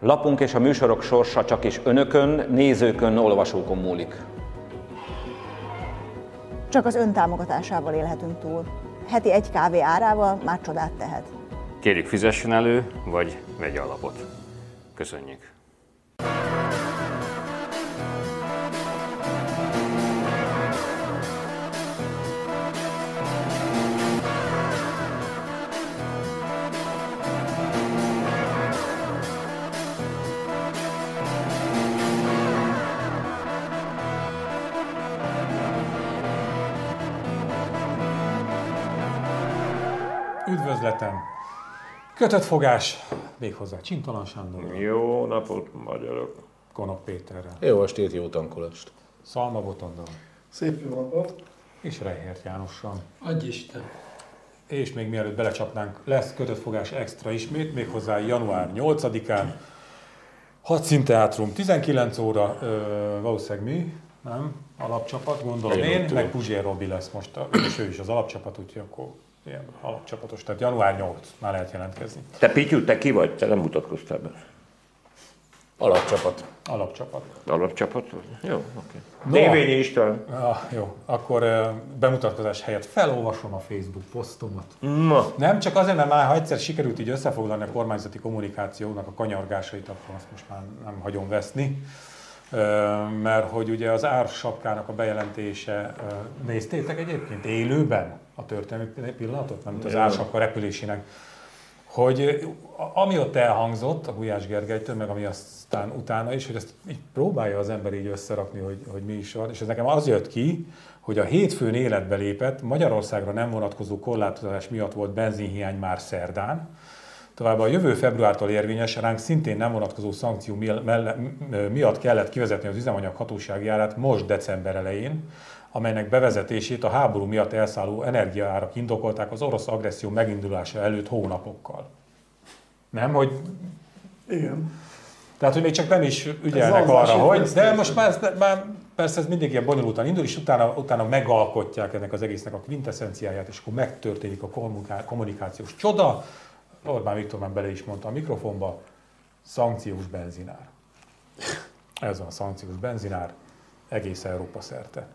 Lapunk és a műsorok sorsa csak is önökön, nézőkön, olvasókon múlik. Csak az ön támogatásával élhetünk túl. Heti egy kávé árával már csodát tehet. Kérjük fizessen elő, vagy vegye alapot. Köszönjük. Üdvözletem! Kötött fogás, méghozzá Csintalan Sándor, Jó napot, magyarok! Konok Péterrel, Jó estét, jó tankolást. Szalma Botondal Szép jó napot! és Reihert Jánossal. Adj Isten! És még mielőtt belecsapnánk, lesz kötött fogás extra ismét, méghozzá január 8-án. Hadszínteátrum 19 óra, ö, valószínűleg mi, nem? Alapcsapat, gondolom Én én, meg Puzsér Robi lesz most, a, és ő is az alapcsapat, úgyhogy akkor ilyen alapcsapatos, tehát január 8, már lehet jelentkezni. Te Pityu, te ki vagy? Te nem mutatkoztál be. Alapcsapat. Alapcsapat. Alapcsapat? Jó, oké. No. Dévényi István. Ah, jó, akkor bemutatkozás helyett felolvasom a Facebook posztomat. Na, Nem, csak azért, mert már ha egyszer sikerült így összefoglalni a kormányzati kommunikációnak a kanyargásait, akkor azt most már nem hagyom veszni. Mert hogy ugye az ársapkának a bejelentése, néztétek egyébként élőben a történelmi pillanatot, nem az ársapka repülésének, hogy ami ott elhangzott a Gulyás Gergelytől, meg ami aztán utána is, hogy ezt így próbálja az ember így összerakni, hogy, hogy mi is van, és ez nekem az jött ki, hogy a hétfőn életbe lépett, Magyarországra nem vonatkozó korlátozás miatt volt benzinhiány már szerdán, Továbbá a jövő februártól érvényes, ránk szintén nem vonatkozó szankció miatt kellett kivezetni az üzemanyag hatósági árát most december elején, amelynek bevezetését a háború miatt elszálló energiaárak indokolták az orosz agresszió megindulása előtt hónapokkal. Nem, hogy Igen. tehát, hogy még csak nem is ügyelnek arra, hogy... De most már, ez, már persze ez mindig ilyen bonyolultan indul, és utána, utána megalkotják ennek az egésznek a quintessenciáját, és akkor megtörténik a kommuniká- kommunikációs csoda. Orbán Viktor már bele is mondta a mikrofonba, szankciós benzinár. Ez van a szankciós benzinár egész Európa szerte.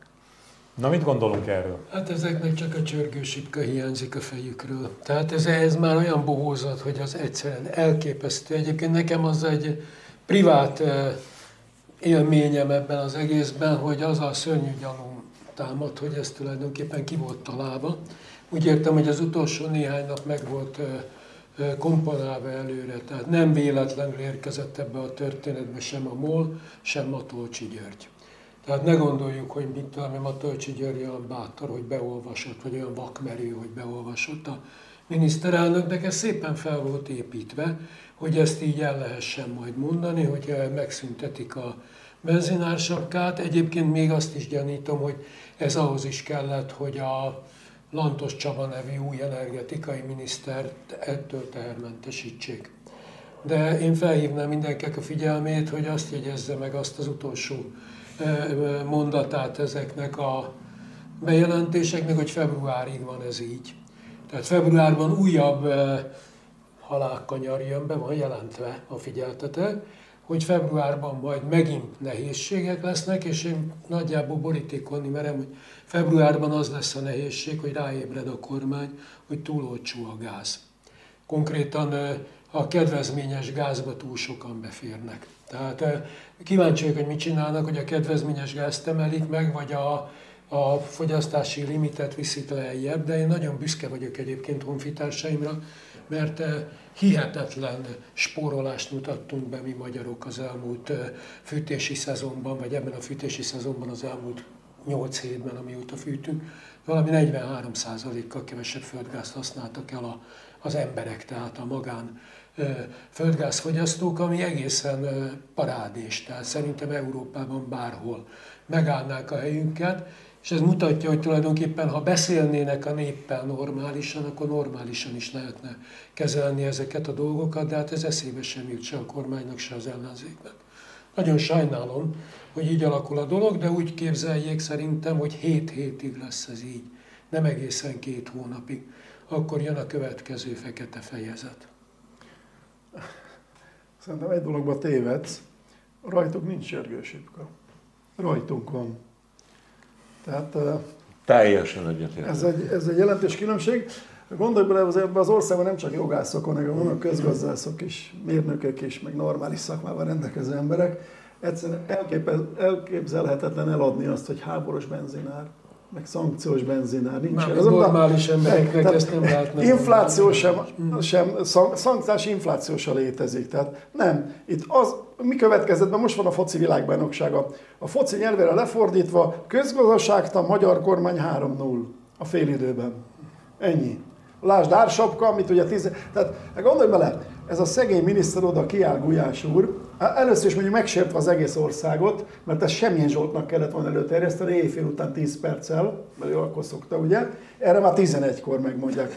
Na, mit gondolunk erről? Hát ezeknek csak a csörgősipka hiányzik a fejükről. Tehát ez, ez már olyan bohózat, hogy az egyszerűen elképesztő. Egyébként nekem az egy privát eh, élményem ebben az egészben, hogy az a szörnyű gyanúm támad, hogy ez tulajdonképpen ki volt találva. Úgy értem, hogy az utolsó néhány nap meg volt eh, komponálva előre, tehát nem véletlenül érkezett ebbe a történetbe sem a MOL, sem Matolcsi György. Tehát ne gondoljuk, hogy mit tudom, Matolcsi György olyan bátor, hogy beolvasott, vagy olyan vakmerő, hogy beolvasott a miniszterelnök, de ez szépen fel volt építve, hogy ezt így el lehessen majd mondani, hogy eh, megszüntetik a benzinársapkát. Egyébként még azt is gyanítom, hogy ez ahhoz is kellett, hogy a Lantos Csaba nevű új energetikai minisztert ettől tehermentesítsék. De én felhívnám mindenkinek a figyelmét, hogy azt jegyezze meg azt az utolsó mondatát ezeknek a bejelentéseknek, hogy februárig van ez így. Tehát februárban újabb halálkanyar jön be, van jelentve, ha figyeltetek, hogy februárban majd megint nehézségek lesznek, és én nagyjából borítékolni merem, hogy februárban az lesz a nehézség, hogy ráébred a kormány, hogy túl olcsó a gáz. Konkrétan a kedvezményes gázba túl sokan beférnek. Tehát kíváncsi vagyok, hogy mit csinálnak, hogy a kedvezményes gázt emelik meg, vagy a, a fogyasztási limitet viszik lejjebb, de én nagyon büszke vagyok egyébként honfitársaimra, mert eh, hihetetlen spórolást mutattunk be mi magyarok az elmúlt eh, fűtési szezonban, vagy ebben a fűtési szezonban az elmúlt 8 hétben, amióta fűtünk, valami 43%-kal kevesebb földgázt használtak el a, az emberek, tehát a magán eh, földgázfogyasztók, ami egészen parádés. Tehát szerintem Európában bárhol megállnák a helyünket, és ez mutatja, hogy tulajdonképpen, ha beszélnének a néppel normálisan, akkor normálisan is lehetne kezelni ezeket a dolgokat, de hát ez eszébe sem jut se a kormánynak, se az ellenzéknek. Nagyon sajnálom, hogy így alakul a dolog, de úgy képzeljék szerintem, hogy 7 hétig lesz ez így, nem egészen két hónapig. akkor jön a következő fekete fejezet. Szerintem egy dologba tévedsz, rajtuk nincs sürgősipka. Rajtunk van. Tehát eh, Teljesen egyetértek. ez egy, ez egy jelentős különbség. Gondolj bele, az- ebben az országban nem csak jogászok vannak, vannak közgazdászok is, mérnökök is, meg normális szakmával rendelkező emberek. Egyszerűen elképez, elképzelhetetlen eladni azt, hogy háborús benzinár, meg szankciós benzinár nincs. Már Ez a- normális embereknek Tehát ezt nem lehetne Infláció sem, sem szank- szankciós infláció sem létezik. Tehát nem. Itt az, mi következett be, most van a foci világbajnoksága. A foci nyelvére lefordítva, közgazdaságtan magyar kormány 3-0 a félidőben. Ennyi. Lásd Ársapka, amit ugye tíz... Tehát hát gondolj bele, ez a szegény miniszter oda kiáll Gulyás úr, először is mondjuk megsértve az egész országot, mert ez semmilyen Zsoltnak kellett volna előterjeszteni, éjfél után 10 perccel, mert ő akkor szokta, ugye? Erre már 11-kor megmondják,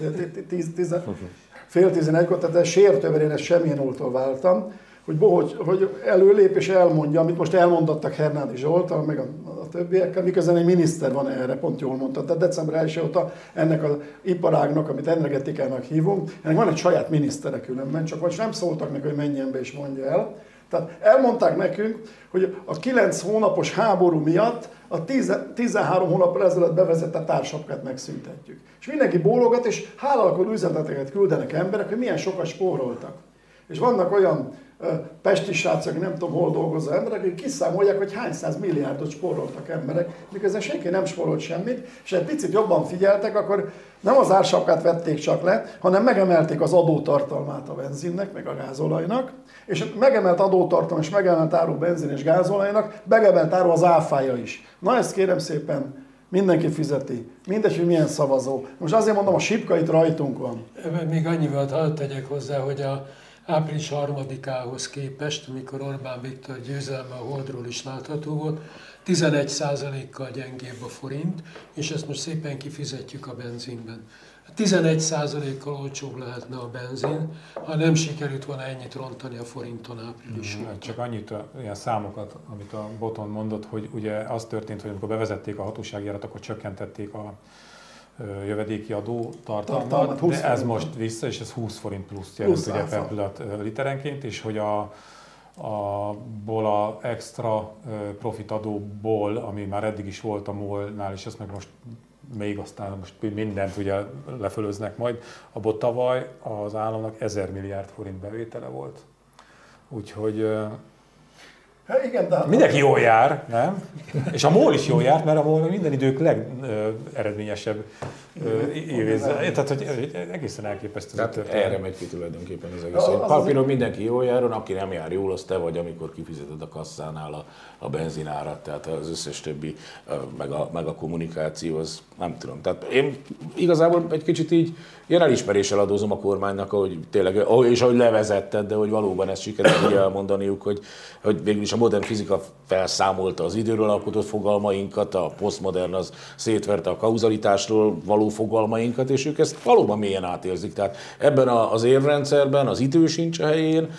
10, 10, fél 11-kor, tehát ez sértőben én ezt semmilyen úrtól váltam, hogy, hogy, hogy előlép és elmondja, amit most elmondottak Hernádi Zsoltal, meg a, a többiekkel, miközben egy miniszter van erre, pont jól mondta. Tehát december 1 óta ennek az iparágnak, amit energetikának hívunk, ennek van egy saját minisztere különben, csak most nem szóltak neki, hogy menjen be és mondja el. Tehát elmondták nekünk, hogy a 9 hónapos háború miatt a 10, 13 hónappal ezelőtt bevezetett társapkát megszüntetjük. És mindenki bólogat, és hálalkodó üzeneteket küldenek emberek, hogy milyen sokat spóroltak. És vannak olyan pesti srácok, nem tudom hol dolgozó emberek, akik kiszámolják, hogy hány száz milliárdot spóroltak emberek, miközben senki nem spórolt semmit, és egy picit jobban figyeltek, akkor nem az ársapkát vették csak le, hanem megemelték az adótartalmát a benzinnek, meg a gázolajnak, és megemelt adótartalom és megemelt áru benzin és gázolajnak, megemelt áru az áfája is. Na ezt kérem szépen, mindenki fizeti. Mindegy, hogy milyen szavazó. Most azért mondom, a sipka itt rajtunk van. Még annyival hadd tegyek hozzá, hogy a április harmadikához képest, amikor Orbán Viktor győzelme a Holdról is látható volt, 11%-kal gyengébb a forint, és ezt most szépen kifizetjük a benzinben. 11%-kal olcsóbb lehetne a benzin, ha nem sikerült volna ennyit rontani a forinton április óta. Csak annyit, a- ilyen számokat, amit a Boton mondott, hogy ugye az történt, hogy amikor bevezették a hatósági akkor csökkentették a jövedéki adó Tartalmat, tartalmat, 20 de ez most vissza, és ez 20 forint plusz jelent Plusz ugye per pillanat literenként, és hogy a, a ból a extra ö, profit adóból, ami már eddig is volt a MOL-nál, és ezt meg most még aztán most mindent ugye lefölöznek majd, abból tavaly az államnak 1000 milliárd forint bevétele volt. Úgyhogy Hát igen, de mindenki jól jár, nem? És a MOL is jól járt, mert a MOL minden idők legeredményesebb évézze. Tehát, hogy egészen elképesztő Tehát történet. erre megy ki tulajdonképpen az egész. Az- papíron mindenki jól járon, aki nem jár jól, az te vagy, amikor kifizeted a kasszánál a, a benzinárat, tehát az összes többi, meg a, meg a kommunikáció, az nem tudom. Tehát én igazából egy kicsit így ilyen elismeréssel adózom a kormánynak, hogy tényleg, és ahogy levezetted, de hogy valóban ezt sikerült elmondaniuk, hogy, hogy végül is a modern fizika felszámolta az időről alkotott fogalmainkat, a posztmodern az szétverte a kauzalitásról való fogalmainkat, és ők ezt valóban mélyen átérzik. Tehát ebben az érrendszerben az idő sincs a helyén,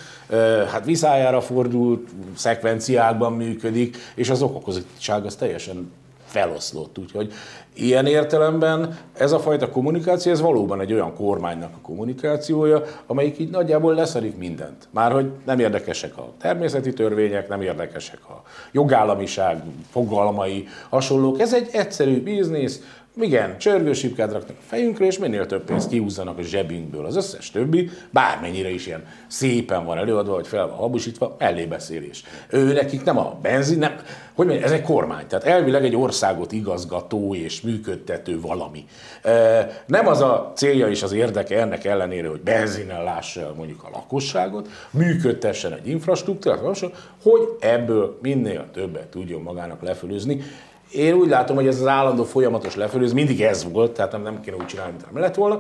hát viszájára fordult, szekvenciákban működik, és az okokozatság az teljesen feloszlott. Úgyhogy ilyen értelemben ez a fajta kommunikáció, ez valóban egy olyan kormánynak a kommunikációja, amelyik így nagyjából leszarik mindent. Már hogy nem érdekesek a természeti törvények, nem érdekesek a jogállamiság fogalmai, hasonlók. Ez egy egyszerű biznisz, igen, csörgősipkát raknak a fejünkre, és minél több pénzt kihúzzanak a zsebünkből. Az összes többi, bármennyire is ilyen szépen van előadva, vagy fel van habosítva, ellébeszélés. Ő nekik nem a benzin, nem, hogy mondjam, ez egy kormány, tehát elvileg egy országot igazgató és működtető valami. Nem az a célja és az érdeke ennek ellenére, hogy benzinnel lássa mondjuk a lakosságot, működtessen egy infrastruktúrát, hogy ebből minél többet tudjon magának lefölözni, én úgy látom, hogy ez az állandó folyamatos lefölőz mindig ez volt, tehát nem, nem kéne úgy csinálni, mint nem lett volna,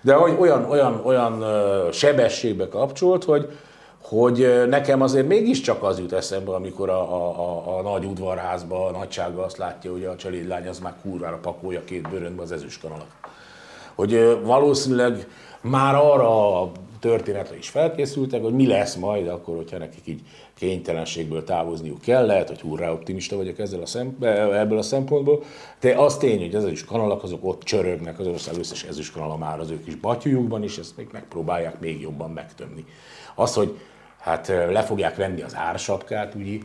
de hogy olyan, olyan, olyan sebességbe kapcsolt, hogy, hogy nekem azért mégiscsak az jut eszembe, amikor a, a, a, a nagy udvarházba a nagysága azt látja, hogy a cselédlány az már kurvára pakolja két bőröntbe az ezüstkanalat hogy valószínűleg már arra történetre is felkészültek, hogy mi lesz majd akkor, hogyha nekik így kénytelenségből távozniuk kell. Lehet, hogy hurrá optimista vagyok ezzel a szem, ebből a szempontból. De az tény, hogy ezek is kanalak azok ott csörögnek, az ország összes ezüst kanala már az ő kis batyujukban, és ezt még megpróbálják még jobban megtömni. Az, hogy hát le fogják venni az ársapkát, ugye,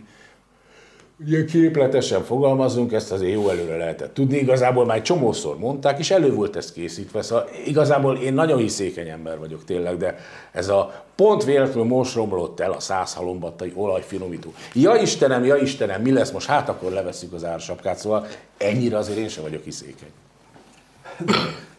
Ugye képletesen fogalmazunk, ezt azért jó előre lehetett tudni. Igazából már egy csomószor mondták, és elő volt ez készítve. Szóval igazából én nagyon hiszékeny ember vagyok tényleg, de ez a pont véletlenül most romlott el a száz halombattai olajfinomító. Ja Istenem, ja Istenem, mi lesz most? Hát akkor leveszünk az ársapkát. Szóval ennyire azért én sem vagyok hiszékeny.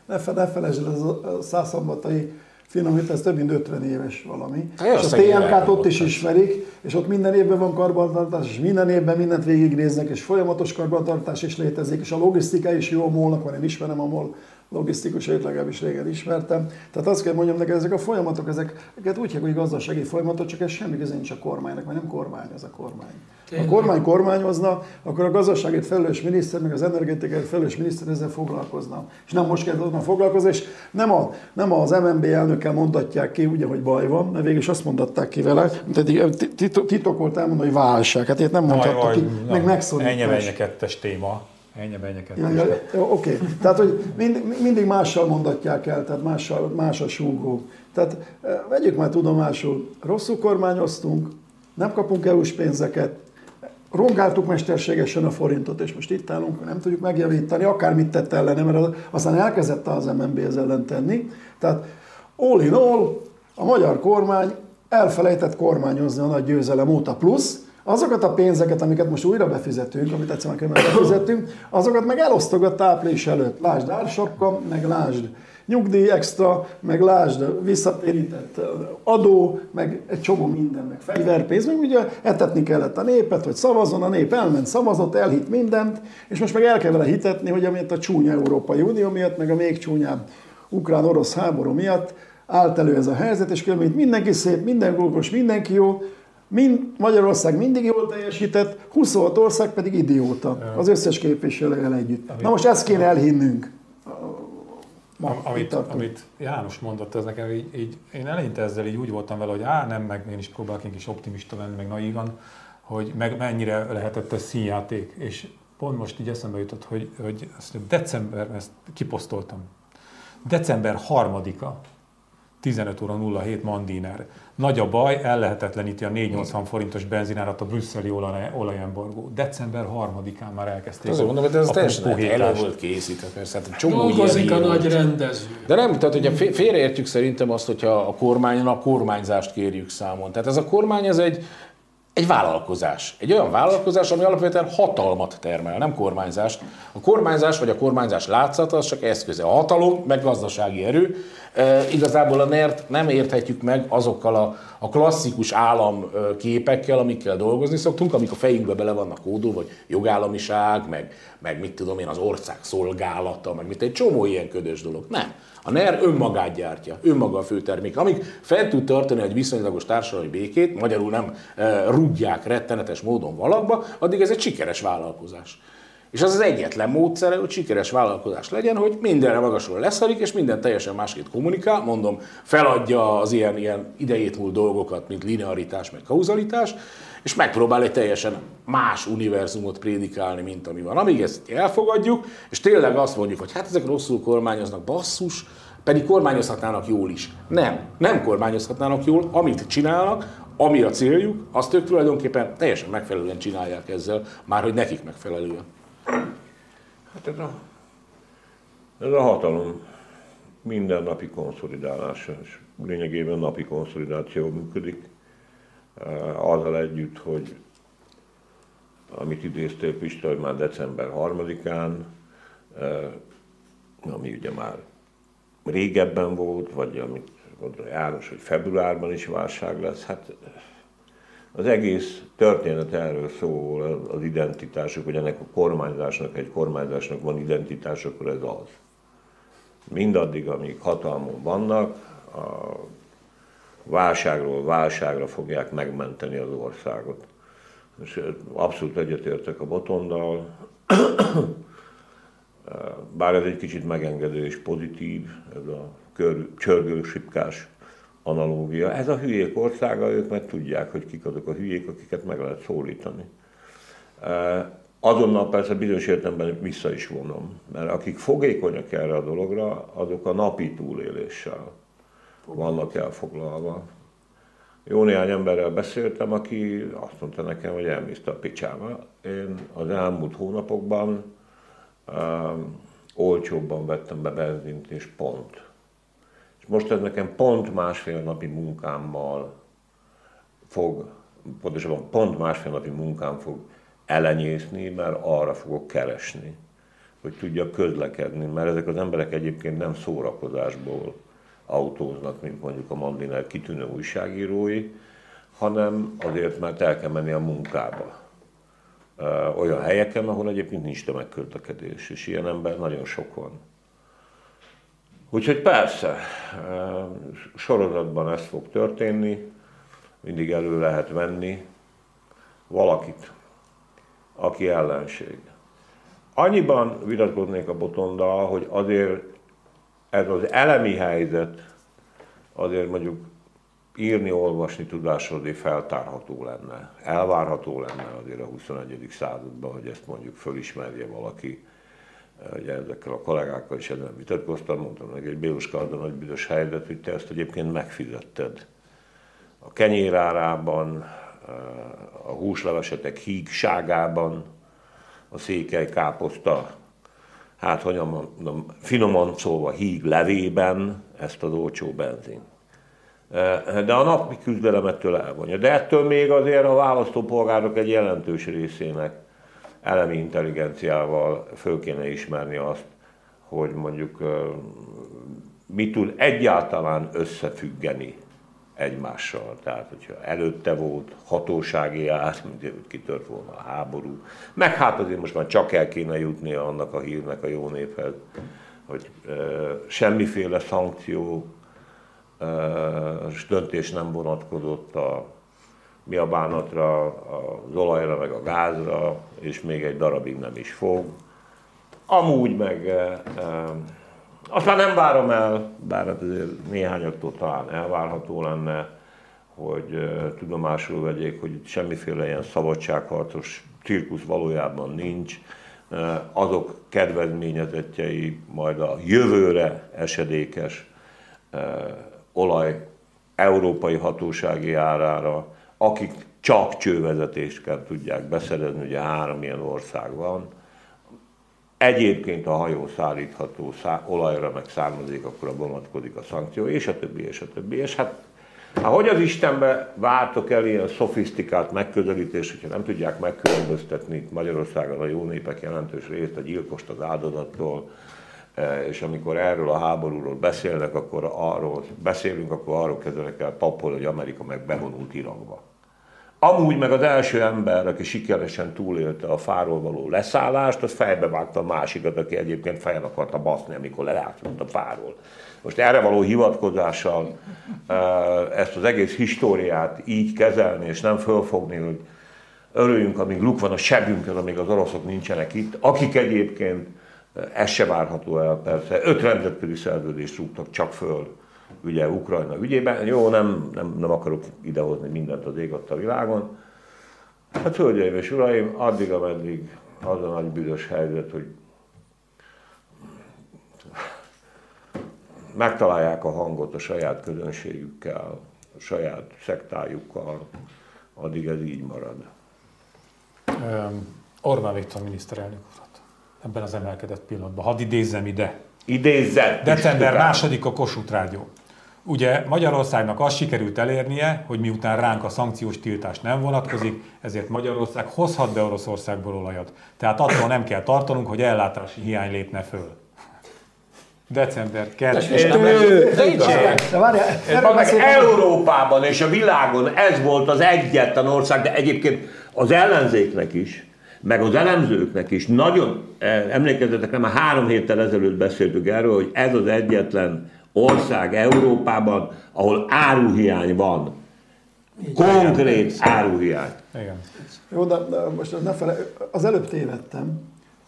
Ne, fe, ne felejtsd, ez a száz halombattai finomít, ez több mint 50 éves valami. Hát jó, és a TMK-t ott is ismerik, és ott minden évben van karbantartás, és minden évben mindent végignéznek, és folyamatos karbantartás is létezik, és a logisztika is jó a molnak, van, én ismerem a mol logisztikusait, legalábbis régen ismertem. Tehát azt kell mondjam neked, ezek a folyamatok, ezeket úgy hívják, hogy gazdasági folyamatok, csak ez semmi köze nincs a kormánynak, mert nem kormány ez a kormány. Ha a kormány kormányozna, akkor a gazdaságért felelős miniszter, meg az energetikai felelős miniszter ezzel foglalkozna. És nem most kell tudna foglalkozni, és nem, a, nem az MNB elnökkel mondatják ki, ugye, hogy baj van, mert végül is azt mondatták ki vele, mint eddig titok, titok volt elmondani, hogy válság. Hát ilyet nem mondhatta ki, meg megszorítás. Ennyi kettes téma. Ennyi bennye kettes. Ja, ja, Oké, okay. tehát hogy mind, mindig mással mondatják el, tehát mással, más a súgó. Tehát eh, vegyük már tudomásul, rosszul kormányoztunk, nem kapunk EU-s pénzeket, rongáltuk mesterségesen a forintot, és most itt állunk, nem tudjuk megjavítani, akármit tett ellene, mert az- aztán elkezdett az MNB ez ellen tenni. Tehát all in all, a magyar kormány elfelejtett kormányozni a nagy győzelem óta, plusz azokat a pénzeket, amiket most újra befizetünk, amit egyszerűen kell befizetünk, azokat meg elosztogatta április előtt. Lásd ársapka, meg lásd nyugdíj extra, meg lásd visszatérített adó, meg egy csomó minden, meg fegyverpénz, meg ugye etetni kellett a népet, hogy szavazzon, a nép elment, szavazott, elhitt mindent, és most meg el kell vele hitetni, hogy amiatt a csúnya Európai Unió miatt, meg a még csúnyább ukrán-orosz háború miatt állt elő ez a helyzet, és itt mindenki szép, minden okos, mindenki jó, Mind, Magyarország mindig jól teljesített, 26 ország pedig idióta, az összes képviselővel együtt. Na most ezt kéne elhinnünk. Ma, Am, amit, amit János mondott, ez nekem így, így, én eleinte ezzel így úgy voltam vele, hogy á, nem, meg én is próbálok egy kis optimista lenni, meg naívan, hogy meg mennyire lehetett ez színjáték. És pont most így eszembe jutott, hogy, hogy azt december, ezt kiposztoltam. December 3-a, 15 óra 07 Mandiner. Nagy a baj, ellehetetleníti a 480 forintos benzinárat a brüsszeli olaj, olajembargó. December 3-án már elkezdték Azért mondom, hogy ez a teljesen elő volt készítve, persze. Hát csomó Dolgozik a nagy rendező. De nem, tehát fé- félreértjük szerintem azt, hogyha a kormányon a kormányzást kérjük számon. Tehát ez a kormány, ez egy, egy vállalkozás. Egy olyan vállalkozás, ami alapvetően hatalmat termel, nem kormányzást. A kormányzás vagy a kormányzás látszata az csak eszköze. A hatalom, meg gazdasági erő. E, igazából a NERT nem érthetjük meg azokkal a, a klasszikus államképekkel, amikkel dolgozni szoktunk, amik a fejünkbe bele vannak kódolva, vagy jogállamiság, meg, meg mit tudom én, az ország szolgálata, meg mit egy csomó ilyen ködös dolog. Nem. A NER önmagát gyártja, önmaga a főtermék. Amíg fent tud tartani egy viszonylagos társadalmi békét, magyarul nem e, rúgják rettenetes módon valakba, addig ez egy sikeres vállalkozás. És az az egyetlen módszere, hogy sikeres vállalkozás legyen, hogy mindenre magasról leszarik, és minden teljesen másképp kommunikál, mondom, feladja az ilyen, ilyen idejét múlt dolgokat, mint linearitás, meg kauzalitás, és megpróbál egy teljesen más univerzumot prédikálni, mint ami van. Amíg ezt elfogadjuk, és tényleg azt mondjuk, hogy hát ezek rosszul kormányoznak, basszus, pedig kormányozhatnának jól is. Nem, nem kormányozhatnának jól, amit csinálnak, ami a céljuk, azt ők tulajdonképpen teljesen megfelelően csinálják ezzel, már hogy nekik megfelelően. Hát ez a, ez a hatalom mindennapi konszolidálása, és lényegében napi konszolidáció működik. Eh, Azzal együtt, hogy amit idéztél Pista, hogy már december 3-án, eh, ami ugye már régebben volt, vagy amit mondta János, hogy februárban is válság lesz, hát az egész történet erről szól, az identitások, hogy ennek a kormányzásnak, egy kormányzásnak van identitás, akkor ez az. Mindaddig, amíg hatalmon vannak, a válságról válságra fogják megmenteni az országot. És abszolút egyetértek a botondal, bár ez egy kicsit megengedő és pozitív, ez a kör, csörgősipkás analógia. Ez a hülyék országa, ők meg tudják, hogy kik azok a hülyék, akiket meg lehet szólítani. Azonnal persze bizonyos értelemben vissza is vonom, mert akik fogékonyak erre a dologra, azok a napi túléléssel vannak elfoglalva. Jó néhány emberrel beszéltem, aki azt mondta nekem, hogy elmészte a picsába. Én az elmúlt hónapokban um, olcsóbban vettem be benzint, és pont. És most ez nekem pont másfél napi munkámmal fog, pontosabban pont másfél napi munkám fog elenyészni, mert arra fogok keresni, hogy tudja közlekedni, mert ezek az emberek egyébként nem szórakozásból autóznak, mint mondjuk a Mandiner kitűnő újságírói, hanem azért, mert el kell menni a munkába. Olyan helyeken, ahol egyébként nincs tömegközlekedés, és ilyen ember nagyon sok van. Úgyhogy persze, sorozatban ez fog történni, mindig elő lehet venni valakit, aki ellenség. Annyiban vitatkoznék a botondal, hogy azért ez az elemi helyzet azért mondjuk írni, olvasni azért feltárható lenne. Elvárható lenne azért a 21. században, hogy ezt mondjuk fölismerje valaki. Ugye ezekkel a kollégákkal is ezen vitatkoztam, mondtam neki, hogy Béluska az nagy büdös helyzet, hogy te ezt egyébként megfizetted. A kenyérárában, a húslevesetek hígságában, a székely káposzta, hát hogy mondom, finoman szólva híg levében ezt az olcsó benzin. De a napi küzdelemettől elvonja. De ettől még azért a választópolgárok egy jelentős részének elemi intelligenciával föl kéne ismerni azt, hogy mondjuk mi tud egyáltalán összefüggeni egymással. Tehát, hogyha előtte volt hatósági ár, mint kitört volna a háború, meg hát azért most már csak el kéne jutnia annak a hírnek a jó néphez, hogy semmiféle szankció e, döntés nem vonatkozott a mi a bánatra, az olajra, meg a gázra, és még egy darabig nem is fog. Amúgy meg e, e, nem várom el, bár hát azért néhányaktól talán elvárható lenne, hogy tudomásul vegyék, hogy semmiféle ilyen szabadságharcos cirkusz valójában nincs. Azok kedvezményezettjei majd a jövőre esedékes olaj európai hatósági árára, akik csak csővezetést kell tudják beszerezni, ugye három ilyen ország van, egyébként a hajó szállítható szá, olajra meg származik, akkor a vonatkozik a szankció, és a többi, és a többi. És hát, hát hogy az Istenbe váltok el ilyen szofisztikált megközelítés, hogyha nem tudják megkülönböztetni Magyarországon a jó népek jelentős részt a gyilkost az áldozattól, e, és amikor erről a háborúról beszélnek, akkor arról beszélünk, akkor arról kezdenek el papol, hogy Amerika meg bevonult Irakba. Amúgy meg az első ember, aki sikeresen túlélte a fáról való leszállást, az fejbe vágta a másikat, aki egyébként fejen akarta baszni, amikor lelátott a fáról. Most erre való hivatkozással ezt az egész históriát így kezelni, és nem fölfogni, hogy örüljünk, amíg luk van a sebünkön, amíg az oroszok nincsenek itt, akik egyébként, ez se várható el persze, öt nemzetközi szerződést rúgtak csak föl ugye Ukrajna ügyében. Jó, nem, nem, nem akarok idehozni mindent az ég a világon. Hát, hölgyeim és uraim, addig, ameddig az a nagy büdös helyzet, hogy megtalálják a hangot a saját közönségükkel, a saját szektájukkal, addig ez így marad. Orbán Viktor miniszterelnök urat ebben az emelkedett pillanatban. Hadd idézzem ide. Idézzem! December második a Kossuth Rádió. Ugye Magyarországnak azt sikerült elérnie, hogy miután ránk a szankciós tiltás nem vonatkozik, ezért Magyarország hozhat be Oroszországból olajat. Tehát attól nem kell tartanunk, hogy ellátási hiány lépne föl. December 2. Európában és a világon ez volt az egyetlen ország, de egyébként az ellenzéknek is, meg az elemzőknek is nagyon, eh, emlékezzetek, nem, már három héttel ezelőtt beszéltük erről, hogy ez az egyetlen ország Európában, ahol áruhiány van. Konkrét áruhiány. Igen. Jó, de, de most ne fele, az előbb tévedtem,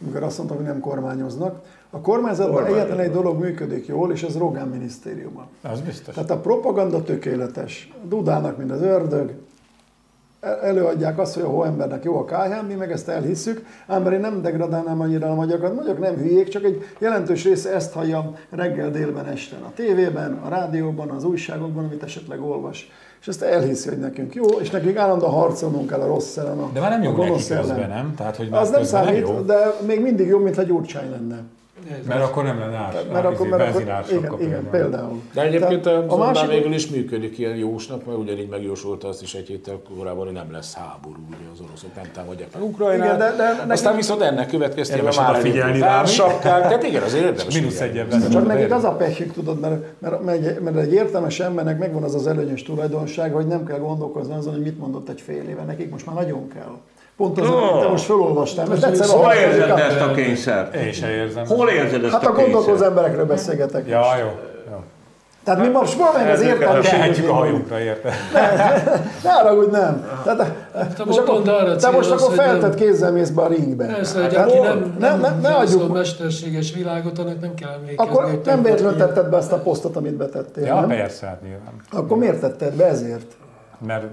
amikor azt mondtam, hogy nem kormányoznak. A kormányzatban Kormányzatban. egyetlen egy dolog működik jól, és ez Rogán minisztériumban. Az biztos. Tehát a propaganda tökéletes. Dudálnak, mint az ördög. El- Előadják azt, hogy a hóembernek jó a KH, mi meg ezt elhisszük, ám mert én nem degradálnám annyira a magyarokat. Magyarok nem hülyék, csak egy jelentős része ezt hallja reggel, délben, este a tévében, a rádióban, az újságokban, amit esetleg olvas. És ezt elhiszi, hogy nekünk jó, és nekünk állandóan harcolnunk kell a rossz ellen. A, De már nem jó a gonosz neki közben, ellen. nem? Tehát, hogy már Az nem számít, jó. de még mindig jobb, mintha Gyurcsány lenne. Mert akkor nem lenne ár, Mert akkor, mert akkor igen, igen, például. De egyébként Tehát a, a másik... végül is működik ilyen jósnak, mert ugyanígy megjósolta azt is egy héttel korábban, hogy nem lesz háború, ugye az oroszok nem támadják meg Ukrajnát. Igen, de- de Aztán viszont ennek következtében már figyelni rá, tehát igen, azért érdemes figyelni. egyen veszem. Csak nekik az a pehjük, tudod, mert, mert, mert, egy, mert egy értelmes embernek megvan az az előnyös tulajdonság, hogy nem kell gondolkozni azon, hogy mit mondott egy fél éve. Nekik most már nagyon kell. Pont az, No. amit te most felolvastál. Mert egyszer Hol érzed ezt a kényszert? Én se érzem. Hol érzed ezt Hát a a gondolkozó kényszert? emberekről beszélgetek. Ja, jó. jó. Tehát mi most meg az Tehetjük a hajunkra, érte? Ne haragudj, nem. Tehát, te most akkor, arra te most akkor feltett nem- kézzel mész be a ringbe. Persze, hogy aki hol? nem, ne, ne, lássa a adjuk, mesterséges világot, annak nem kell emlékezni. akkor nem véletlenül tetted be azt a posztot, amit betettél, Ja, nem? persze, hát nyilván. Akkor miért tetted be ezért? Mert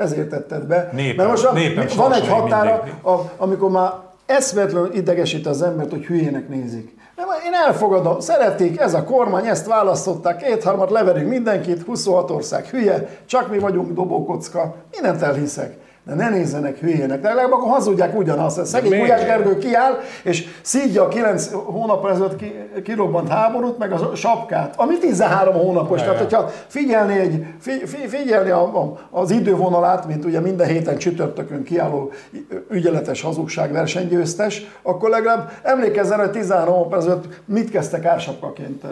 Ezért tetted be. Népem- Mert most a, népem van egy határa, a, amikor már eszvetlenül idegesít az embert, hogy hülyének nézik. Nem, Én elfogadom, szeretik, ez a kormány, ezt választották, kétharmad leverünk mindenkit, 26 ország hülye, csak mi vagyunk dobókocka, mindent elhiszek. De ne nézzenek hülyének, de legalább akkor hazudják ugyanazt. A Szegény? Gulyás Gergő kiáll, és szídja a 9 hónap ezelőtt ki, kirobbant háborút, meg a sapkát, ami 13 hónapos. Tehát, hogyha figyelni, egy, fi, fi, figyelni a, a, az idővonalát, mint ugye minden héten csütörtökön kiálló ügyeletes hazugság versenygyőztes, akkor legalább emlékezzen, hogy 13 hónap ezelőtt mit kezdtek ársapkaként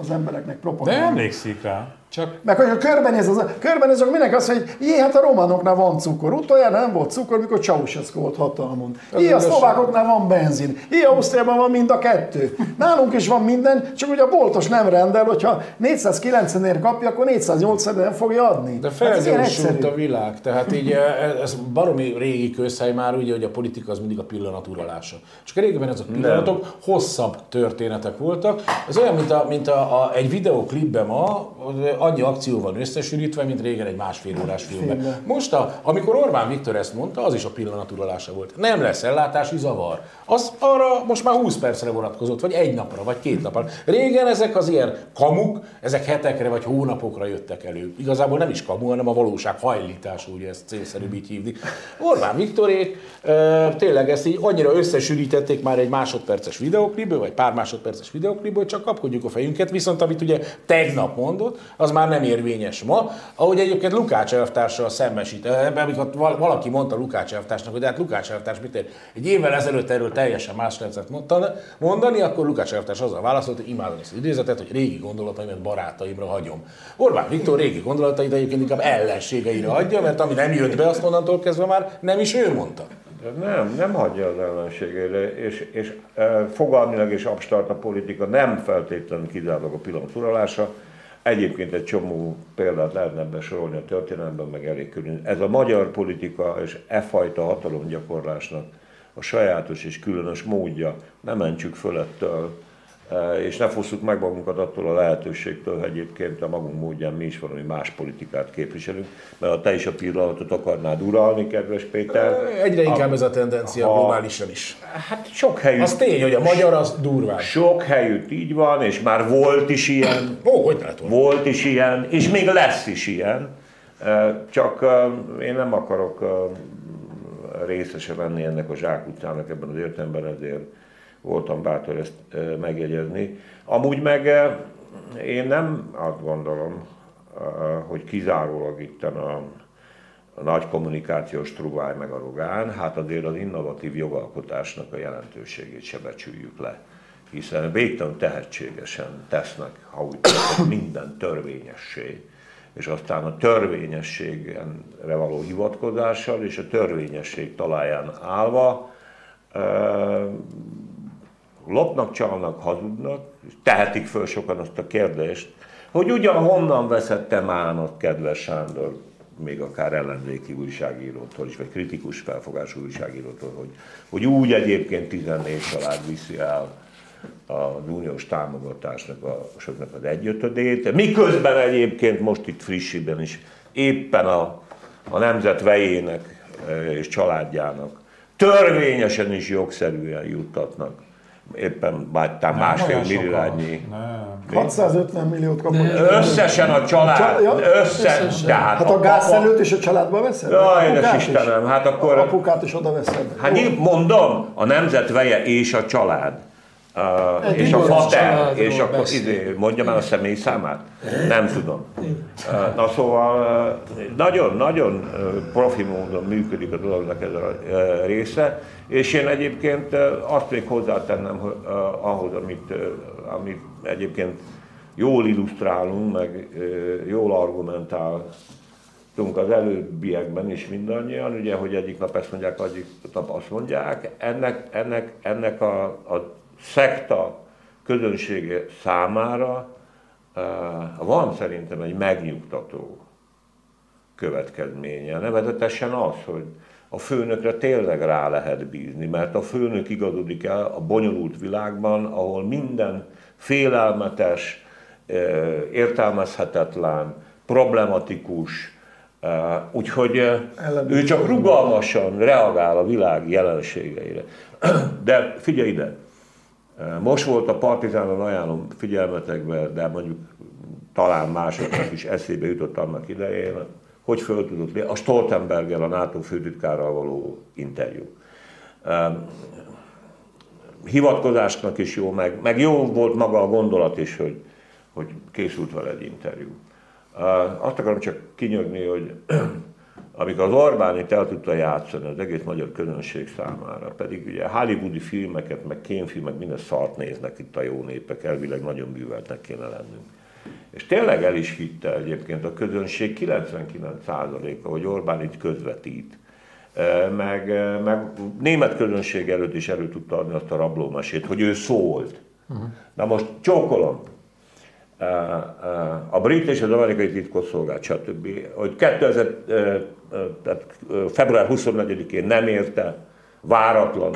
az embereknek de propagálni. emlékszik rá. Csak Meg hogy körbenéz, az, körbenéz, akkor mindenki azt mondja, hogy jé, hát a románoknál van cukor. Utoljára nem volt cukor, mikor Ceausescu volt hatalmon. Jé, a szlovákoknál van benzin. Jé, Ausztriában van mind a kettő. Nálunk is van minden, csak ugye a boltos nem rendel, hogyha 490-ért kapja, akkor 480 nem fogja adni. De Hát felgyorsult a világ, tehát így eh, ez baromi régi közhely már, ugye, hogy a politika az mindig a pillanat uralása. Csak régebben ezek a pillanatok hosszabb történetek voltak. Ez olyan, mint, a, mint a, a, egy videoklipben ma, annyi akció van összesűrítve, mint régen egy másfél órás filmben. Most, a, amikor Orbán Viktor ezt mondta, az is a pillanat uralása volt. Nem lesz ellátási zavar. Az arra most már 20 percre vonatkozott, vagy egy napra, vagy két napra. Régen ezek az ilyen kamuk, ezek hetekre vagy hónapokra jöttek elő. Igazából nem is kamu, hanem a valóság hajlítású, ugye ezt célszerűbb így hívni. Orbán Viktorék e, tényleg ezt így annyira összesűrítették már egy másodperces videoklipből, vagy pár másodperces videoklipből, csak kapkodjuk a fejünket, viszont amit ugye tegnap mondott, az már nem érvényes ma. Ahogy egyébként Lukács elvtárssal szembesít, ebben amikor val- valaki mondta Lukács elvtársnak, hogy hát Lukács elvtárs mit ér? Egy évvel ezelőtt erről teljesen más lehetett mondani, akkor Lukács elvtárs azzal válaszolt, hogy imádom ezt az idézetet, hogy régi gondolataimat barátaimra hagyom. Orbán Viktor régi gondolatait egyébként inkább ellenségeire hagyja, mert ami nem jött be, azt onnantól kezdve már nem is ő mondta. Nem, nem hagyja az ellenségeire, és, és e, fogalmilag és abstart a politika nem feltétlenül kizárólag a pillanat uralása. Egyébként egy csomó példát lehetne besorolni a történelemben, meg elég körül. Ez a magyar politika és e fajta hatalomgyakorlásnak a sajátos és különös módja, ne mentsük fölettől, e, és ne fosszuk meg magunkat attól a lehetőségtől, hogy egyébként a magunk módján mi is valami más politikát képviselünk, mert ha te is a pillanatot akarnád uralni, kedves Péter, Egyre inkább ez a tendencia a- globálisan is. Hát sok helyütt, Az tény, hogy a magyar az durvább. sok helyütt így van, és már volt is ilyen, Ó, hogy volna? volt is ilyen, és még lesz is ilyen. Csak én nem akarok részese lenni ennek a zsákutcának ebben az értelemben, ezért voltam bátor ezt megjegyezni. Amúgy meg én nem azt gondolom, hogy kizárólag itt a, a nagy kommunikációs truváj meg a rogán, hát azért az innovatív jogalkotásnak a jelentőségét se becsüljük le. Hiszen végtelen tehetségesen tesznek, ha úgy tetszik, minden törvényessé, és aztán a törvényességre való hivatkozással és a törvényesség talaján állva lopnak, csalnak, hazudnak, és tehetik föl sokan azt a kérdést, hogy ugyan honnan veszed te mánat, kedves Sándor, még akár ellenzéki újságírótól is, vagy kritikus felfogású újságírótól, hogy, hogy úgy egyébként 14 család viszi el az uniós támogatásnak a, soknak az egyötödét, miközben egyébként most itt frissiben is éppen a, a nemzet vejének eh, és családjának törvényesen is jogszerűen juttatnak éppen bátyám másfél milliárdnyi. Nem. 650 milliót kapott. Összesen a család, Csa- ja, össze, összesen. de hát, Hát a gázszelőt is a családba veszed? Jaj, édes? Istenem, hát akkor- Apukát is oda veszed. Hát nyilv- mondom, a nemzet veje és a család. Uh, és a fater, és akkor beszél. izé, mondjam el a személy számát? Nem tudom. Uh, na szóval nagyon-nagyon profi módon működik a dolognak ez a része, és én egyébként azt még hozzátennem ahhoz, amit, amit egyébként jól illusztrálunk, meg jól argumentál tudunk az előbbiekben is mindannyian, ugye, hogy egyik nap ezt mondják, egyik nap azt mondják. Ennek, ennek, ennek a, a szekta közönsége számára uh, van szerintem egy megnyugtató következménye. Nevezetesen az, hogy a főnökre tényleg rá lehet bízni, mert a főnök igazodik el a bonyolult világban, ahol minden félelmetes, eh, értelmezhetetlen, problematikus, eh, úgyhogy eh, ő csak rugalmasan reagál a világ jelenségeire. De figyelj ide, Eh, most volt a Partizánon, ajánlom figyelmetekbe, de mondjuk talán másoknak is eszébe jutott annak idején, hogy föl tudott lépni, a Stoltenberggel, a NATO főtitkárral való interjú. Eh, Hivatkozásnak is jó, meg, meg jó volt maga a gondolat is, hogy, hogy készült vele egy interjú. Eh, Azt akarom csak kinyögni, hogy amikor az Orbán itt el tudta játszani az egész magyar közönség számára, pedig ugye hollywoodi filmeket, meg kémfilm, meg minden szart néznek itt a jó népek, elvileg nagyon műveltnek kéne lennünk. És tényleg el is hitte egyébként a közönség 99%-a, hogy Orbán itt közvetít. E, Meg, e, meg német közönség előtt is elő tudta adni azt a rablómesét, hogy ő szólt. Na most csókolom, a brit és az amerikai titkosszolgálat, stb. hogy 2000, e, e, tehát február 24-én nem érte váratlanul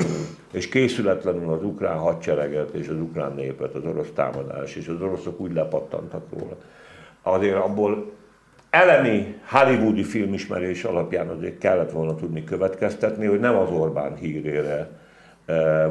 és készületlenül az ukrán hadsereget és az ukrán népet, az orosz támadás, és az oroszok úgy lepattantak róla. Azért abból elemi hollywoodi filmismerés alapján azért kellett volna tudni következtetni, hogy nem az Orbán hírére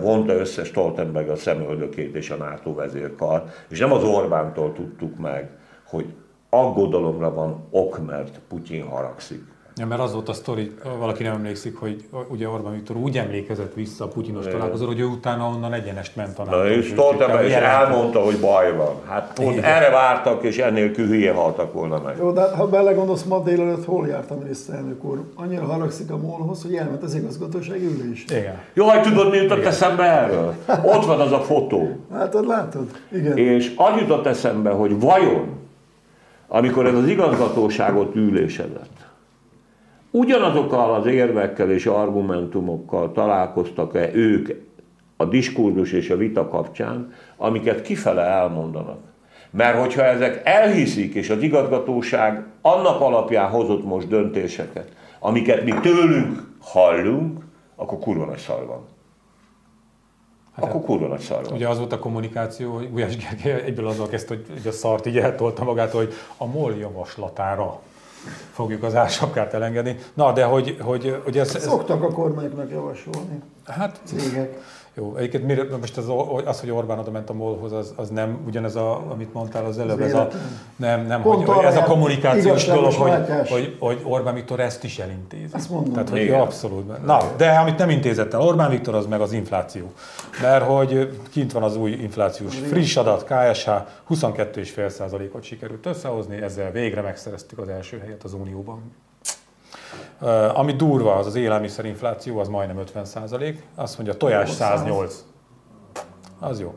vonta össze Stoltenberg a szemöldökét és a NATO vezérkar, és nem az Orbántól tudtuk meg, hogy aggodalomra van ok, mert Putyin haragszik. Ja, mert az volt a sztori, valaki nem emlékszik, hogy ugye Orbán Viktor úgy emlékezett vissza a putyinos találkozóra, hogy ő utána onnan egyenest ment a Na, és Stoltenberg is elmondta, hogy baj van. Hát pont Igen. erre vártak, és ennélkül hülye haltak volna meg. Jó, de hát, ha belegondolsz, ma délelőtt hol járt a miniszterelnök úr? Annyira haragszik a molhoz, hogy elment az igazgatóság ülésre. Igen. Jaj, tudod, mi jutott eszembe erről? Ott van az a fotó. Látod, látod? Igen. És az jutott eszembe, hogy vajon, amikor ez az igazgatóságot ülésezett, ugyanazokkal az érvekkel és argumentumokkal találkoztak-e ők a diskurzus és a vita kapcsán, amiket kifele elmondanak. Mert hogyha ezek elhiszik, és az igazgatóság annak alapján hozott most döntéseket, amiket mi tőlünk hallunk, akkor kurva nagy szar van. Akkor kurva nagy szar van. Ugye az volt a kommunikáció, hogy Gulyás Gergely egyből azzal kezdte, hogy, hogy a szart így eltolta magát, hogy a MOL javaslatára fogjuk az ársapkát elengedni. Na, de hogy, hogy, hogy ez, ez, Szoktak a kormányoknak javasolni. hát Cégek. Jó, egyébként mire, most az, az, hogy Orbán oda ment a MOL-hoz, az, az nem ugyanez, a, amit mondtál az előbb, ez a, nem, nem, Pont hogy, hogy ez a kommunikációs dolog, hogy, látás. hogy, hogy Orbán Viktor ezt is elintézi. Ezt mondom. Tehát, hogy Igen. abszolút. Na, de amit nem intézett el Orbán Viktor, az meg az infláció. Mert hogy kint van az új inflációs friss adat, KSH 22,5%-ot sikerült összehozni, ezzel végre megszereztük az első helyet az Unióban. Ami durva, az az élelmiszerinfláció, az majdnem 50%. Azt mondja, tojás 108. Az jó.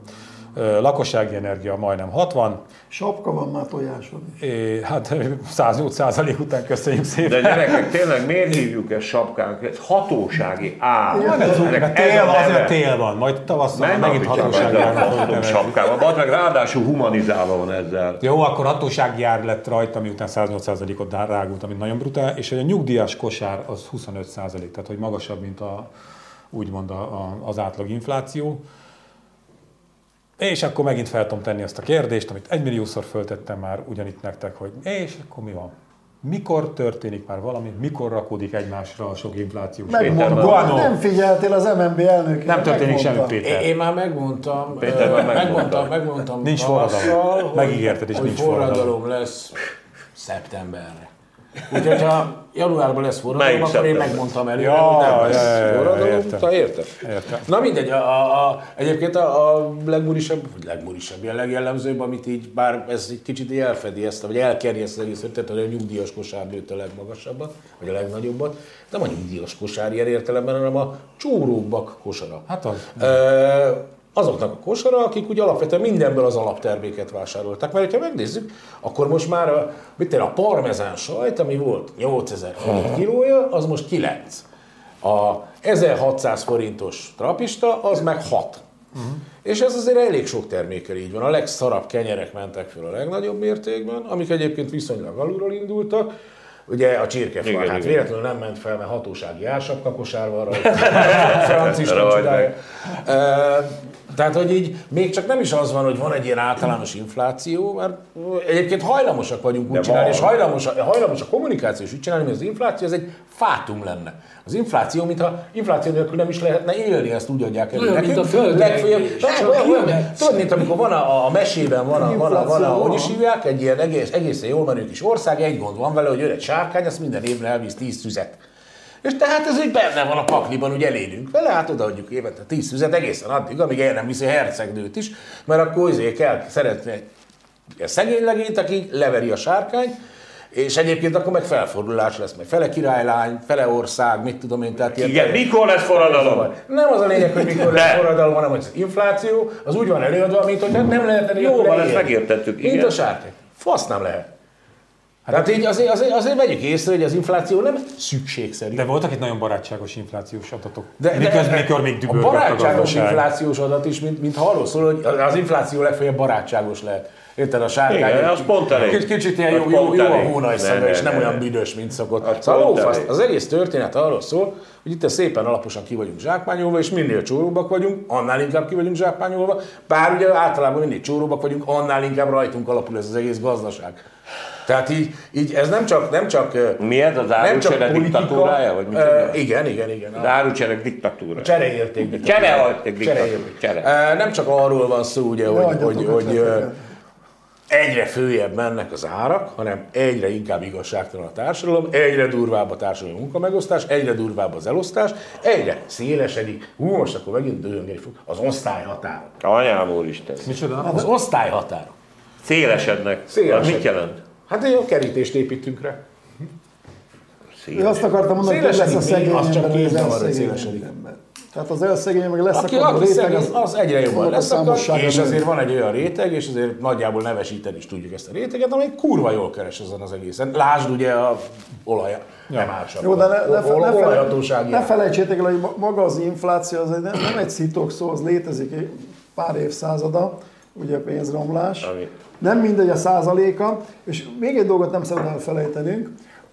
Lakossági energia majdnem 60. Sapka van már tojásod is. É, hát 108% után köszönjük szépen. De gyerekek, tényleg miért hívjuk ezt sapkánk? Ez hatósági ár. Van ez úgy, mert tél, azért tél van, majd tavasszal Nem megint hatósági nevezni. sapkával. Bazd meg ráadásul humanizálva van ezzel. Jó, akkor hatósági ár lett rajta, miután 108%-ot rágult, ami nagyon brutál, és hogy a nyugdíjas kosár az 25%, tehát hogy magasabb, mint a, úgymond a, a, az átlag infláció. És akkor megint fel tudom tenni azt a kérdést, amit egymilliószor föltettem már ugyanitt nektek, hogy és akkor mi van? Mikor történik már valami? Mikor rakódik egymásra a sok inflációs Megmondom, Guano. nem figyeltél az MNB elnökére. Nem történik semmi, megmondta. Én, Péter. én már megmondtam, Péter már megmondtam, megmondta. megmondtam Nincs forradalom. Megígérted, és hogy nincs forradalom forradalom. lesz szeptemberre. Úgyhogy ha januárban lesz forradalom, Melyik akkor én megmondtam előre, Ja, hogy nem lesz ja, ja, ja, forradalom. értem. Te érted? Értem. Na mindegy, a, a, a, egyébként a, a legmurisabb, vagy legmurisabb, a legjellemzőbb, amit így, bár ez egy kicsit így elfedi ezt, vagy elkerje ezt az egész hogy a nyugdíjas kosár nőtt a legmagasabbat, vagy a legnagyobbat. Nem a nyugdíjas kosár ilyen értelemben, hanem a csóróbbak kosara. Hát az. Ö, azoknak a kosara, akik úgy alapvetően mindenből az alapterméket vásároltak. Mert ha megnézzük, akkor most már a, mit a parmezán sajt, ami volt 8000 forint kilója, az most 9. A 1600 forintos trapista, az meg 6. Uh-huh. És ez azért elég sok termékkel így van. A legszarabb kenyerek mentek fel a legnagyobb mértékben, amik egyébként viszonylag alulról indultak. Ugye a csirkefa, Igen, hát igen. véletlenül nem ment fel, mert hatósági ársapkakosár van rajta. Csodája. Ö, Tehát, hogy így még csak nem is az van, hogy van egy ilyen általános infláció, mert egyébként hajlamosak vagyunk úgy De csinálni, van. és hajlamos a, hajlamos a kommunikáció is úgy csinálni, hogy az infláció az egy fátum lenne. Az infláció, mintha infláció nélkül nem is lehetne élni, ezt úgy adják elő nekünk. mint a kimehetsz. Tudod, mint amikor van a, a mesében, van a, van a, van a, hogy is hívják, egy ilyen egész, egészen jól menő kis ország, egy gond van vele, hogy jön egy sárkány, azt minden évben elvisz 10 tüzet. És tehát ez így benne van a pakliban, hogy elérünk vele, hát odaadjuk évente 10 tüzet egészen addig, amíg el nem viszi hercegnőt is, mert akkor azért kell szeretni egy szegény legényt, aki leveri a sárkányt, és egyébként akkor meg felfordulás lesz, meg fele királylány, fele ország, mit tudom én, tehát ilyen Igen, mikor lesz forradalom? nem az a lényeg, hogy mikor lesz De. forradalom, hanem hogy az infláció, az úgy van előadva, mint hogy nem lehetne Jó van, ezt megértettük, Mint a sárkány. Fasz nem lehet. Tehát így azért, azért, azért vegyük észre, hogy az infláció nem szükségszerű. De voltak itt nagyon barátságos inflációs adatok. De, Miközben, mikor még a a barátságos gazdaság. inflációs adat is, mint, mint arról szól, hogy az infláció legfeljebb barátságos lehet. Érted, a sárkány. Igen, az pont elég. Kicsit, kicsit ilyen jó, jó, jó a elég. hónaj Ne, szeme, ne, és nem ne, olyan büdös, mint szokott. Az Szóval pont lófasz, az egész történet arról szól, hogy itt szépen alaposan ki vagyunk zsákmányolva, és minél csóróbbak vagyunk, annál inkább ki vagyunk zsákmányolva. Bár ugye általában minél csóróbbak vagyunk, annál inkább rajtunk alapul ez az egész gazdaság. Tehát így, így ez nem csak, nem csak Mi ez, az nem csak árucsere politika, diktatúrája? Vagy mit csinál? igen, igen, igen. Az árucserek diktatúra. Csereérték. Csereérték diktatúra. Csereérték. Csere. Ö, Nem csak arról van szó, ugye, hogy, adjatok hogy, hogy ö, ötleteket. Egyre följebb mennek az árak, hanem egyre inkább igazságtalan a társadalom, egyre durvább a társadalmi munkamegosztás, egyre durvább az elosztás, egyre szélesedik, hú, most akkor megint dőlöngeni fog, az osztályhatárok. Anyám úristen. Micsoda? Az osztályhatárok. Szélesednek. Szélesednek. Az mit jelent? Hát egy kerítést építünk rá. Én azt akartam mondani, hogy lesz a szegény az csak ember, az szélesedik. ember. Tehát az elszegény meg lesz Aki, a réteg, szegény, az egyre jobban lesz és azért van egy olyan réteg, és azért nagyjából nevesíteni is tudjuk ezt a réteget, amely kurva jól keres ezen az egészen. Lásd ugye a olaj, nem másabb. Jó, de ne, ne, fe- ne, olajhatósági ne felejtsétek el, hogy ma- maga az infláció az egy, nem, nem egy szitok szó, az létezik egy pár évszázada, ugye a pénzromlás. Ami- Nem mindegy a százaléka, és még egy dolgot nem szabad elfelejtenünk,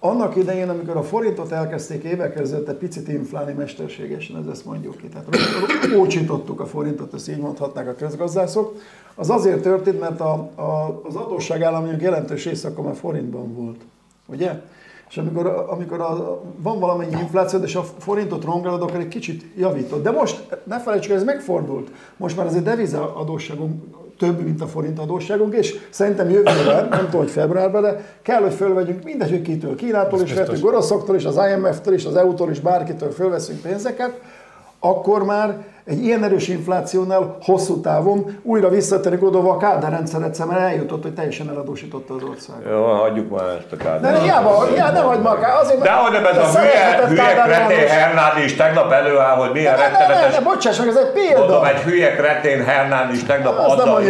annak idején, amikor a forintot elkezdték évekkel ezelőtt egy picit inflálni mesterségesen, ez ezt mondjuk ki, tehát ócsítottuk a forintot, ezt így mondhatnák a közgazdászok, az azért történt, mert a, a, az adósságállományok jelentős része már forintban volt, ugye? És amikor, amikor a, van valamennyi infláció, és a forintot rongálod, akkor egy kicsit javított. De most ne felejtsük, ez megfordult. Most már azért deviza adósságunk több, mint a forint adósságunk, és szerintem jövőre, nem tudom, hogy februárban, de kell, hogy fölvegyünk mindegy, hogy kitől, Kínától is vettünk, oroszoktól is, az IMF-től is, az EU-tól is, bárkitől fölveszünk pénzeket, akkor már egy ilyen erős inflációnál hosszú távon újra visszatérünk oda, a Kádár rendszer egyszer már eljutott, hogy teljesen eladósította az országot. Jó, hagyjuk már ezt a De kádát. hiába, hiába nem hagyd már, azért, De hogy ez a hülye, hülye Kádár kretén. Hernán is tegnap előáll, hogy milyen Ne, ne, ne, rettenetes ne, bocsáss meg, ez egy példa. Mondom, egy hülye kretén Hernán is tegnap azzal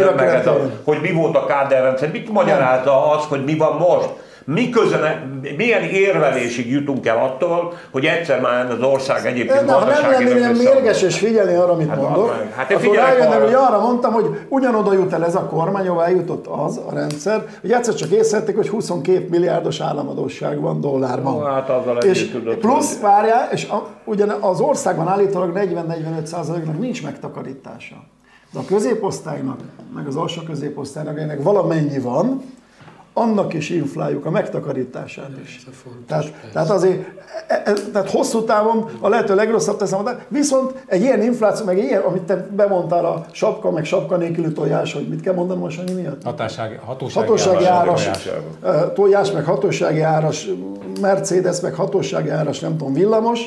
hogy mi volt a káderrendszer, mit magyarázza az, hogy mi van most? Mi közöne, milyen érvelésig jutunk el attól, hogy egyszer már az ország egyébként De ha nem lennél ilyen mérges és figyelni arra, amit Hát mondok, meg. Hát én akkor arra. hogy arra mondtam, hogy ugyanoda jut el ez a kormány, ahová eljutott az a rendszer, hogy egyszer csak észrevették, hogy 22 milliárdos államadóság van dollárban. Ó, hát azzal és tudod, plusz, várjál, és a, ugyan az országban állítólag 40-45 százaléknak nincs megtakarítása. De a középosztálynak, meg az alsó középosztálynak ennek valamennyi van, annak is infláljuk a megtakarítását is. Ez a fontos, Tehát, tehát azért, e- e- tehát hosszú távon a lehető legrosszabb teszem, de viszont egy ilyen infláció, meg ilyen, amit te bemondtál a sapka, meg sapka nélküli tojás, hogy mit kell mondanom most annyi miatt? Hatásági, hatósági, Hatósági áras tojás. ö, tojás, meg hatósági áras Mercedes, meg hatósági áras, nem tudom, villamos,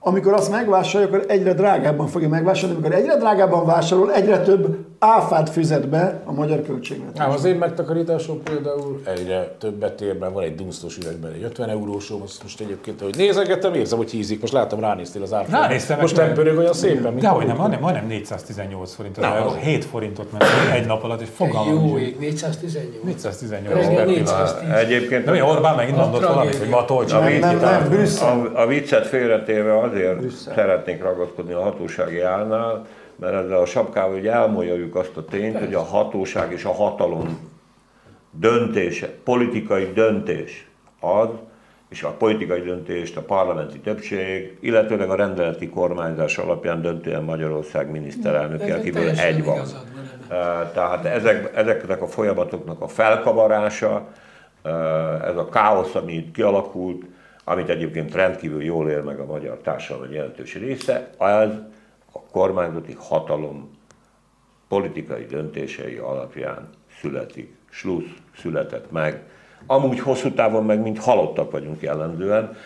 amikor azt megvásárolja, akkor egyre drágábban fogja megvásárolni, amikor egyre drágábban vásárol, egyre több áfát fizet be a magyar költségvetés. Nem, az én megtakarításom például egyre többet ér, mert van egy dunsztos üvegben egy 50 eurósom, azt most egyébként, hogy nézegettem, érzem, hogy hízik. Most látom, ránéztél az árfolyamra. Ránéztem, Most nem pörög olyan szépen, mint De hogy nem, majdnem, majdnem 418 forint az Na, euró. az- 7 forintot ment egy nap alatt, és fogalmam Jó nincs. ég, 418. 418 Reggel per pillanat. 410. Egyébként De mi Orbán megint A mondott valamit, hogy ma tolcs Nem, nem, nem, Brüsszel. A, a viccet félretéve azért szeretnék ragaszkodni a hatósági állnál, mert ezzel a sapkával ugye elmolyoljuk azt a tényt, hogy a hatóság és a hatalom döntése, politikai döntés az, és a politikai döntést a parlamenti többség, illetőleg a rendeleti kormányzás alapján döntően Magyarország miniszterelnöke, akiből egy van. Tehát ezek, ezeknek a folyamatoknak a felkavarása, ez a káosz, ami itt kialakult, amit egyébként rendkívül jól él meg a magyar társadalom jelentős része, az a kormányzati hatalom politikai döntései alapján születik. Slusz született meg. Amúgy hosszú távon meg, mint halottak vagyunk jellemzően.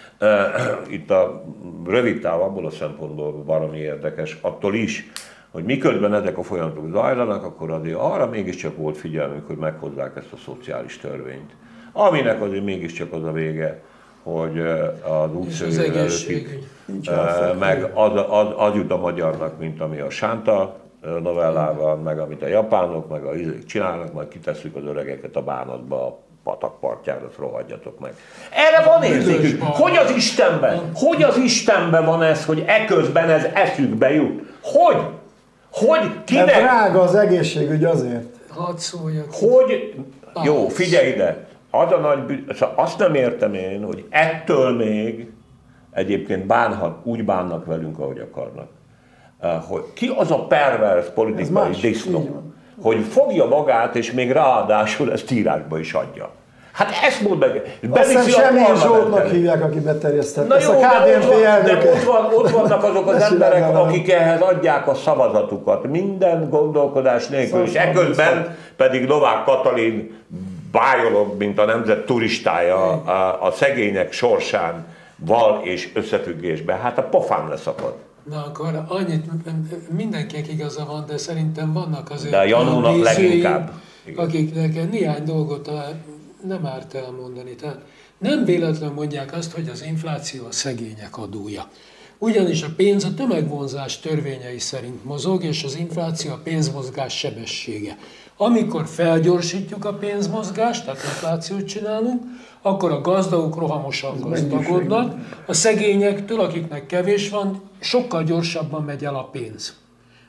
Itt a rövid táv abból a szempontból valami érdekes, attól is, hogy miközben ezek a folyamatok zajlanak, akkor azért arra mégiscsak volt figyelmünk, hogy meghozzák ezt a szociális törvényt. Aminek azért mégiscsak az a vége, hogy az És az útszőjével előtti egészségügy. Uh, meg az, az, az jut a magyarnak, mint ami a Sánta novellában, meg amit a japánok, meg a izék csinálnak, majd kitesszük az öregeket a bánatba, a patak partjára, azt rohadjatok meg. Erre van érzékük. Hogy az Istenben? Hogy az Istenben van ez, hogy eközben ez eszükbe jut? Hogy? Hogy? Mert Kinek? drága az egészségügy azért. Hadd szóljak. Hogy, jó, figyelj ide, az a nagy bű, szóval azt nem értem én, hogy ettől még egyébként bánhat, úgy bánnak velünk, ahogy akarnak. Hogy ki az a pervers politikai disznó, hogy fogja magát, és még ráadásul ezt írásba is adja. Hát ezt mondd meg, beviszi a Semmi. Zsoltnak hívják, aki beterjesztette. Na Ezt jó, a de ott, KDNP van, de ott, van, ott vannak azok az emberek, velem. akik ehhez adják a szavazatukat, minden gondolkodás nélkül, és Szóval- eközben pedig Novák Katalin bájolog, mint a nemzet turistája a, a szegények sorsán val és összefüggésben. Hát a pofán leszakad. Na akkor annyit, mindenkinek igaza van, de szerintem vannak azért De a Janónak leginkább. Igen. akiknek néhány dolgot a- nem árt elmondani. Tehát nem véletlen mondják azt, hogy az infláció a szegények adója. Ugyanis a pénz a tömegvonzás törvényei szerint mozog, és az infláció a pénzmozgás sebessége. Amikor felgyorsítjuk a pénzmozgást, tehát inflációt csinálunk, akkor a gazdagok rohamosan gazdagodnak, a szegényektől, akiknek kevés van, sokkal gyorsabban megy el a pénz.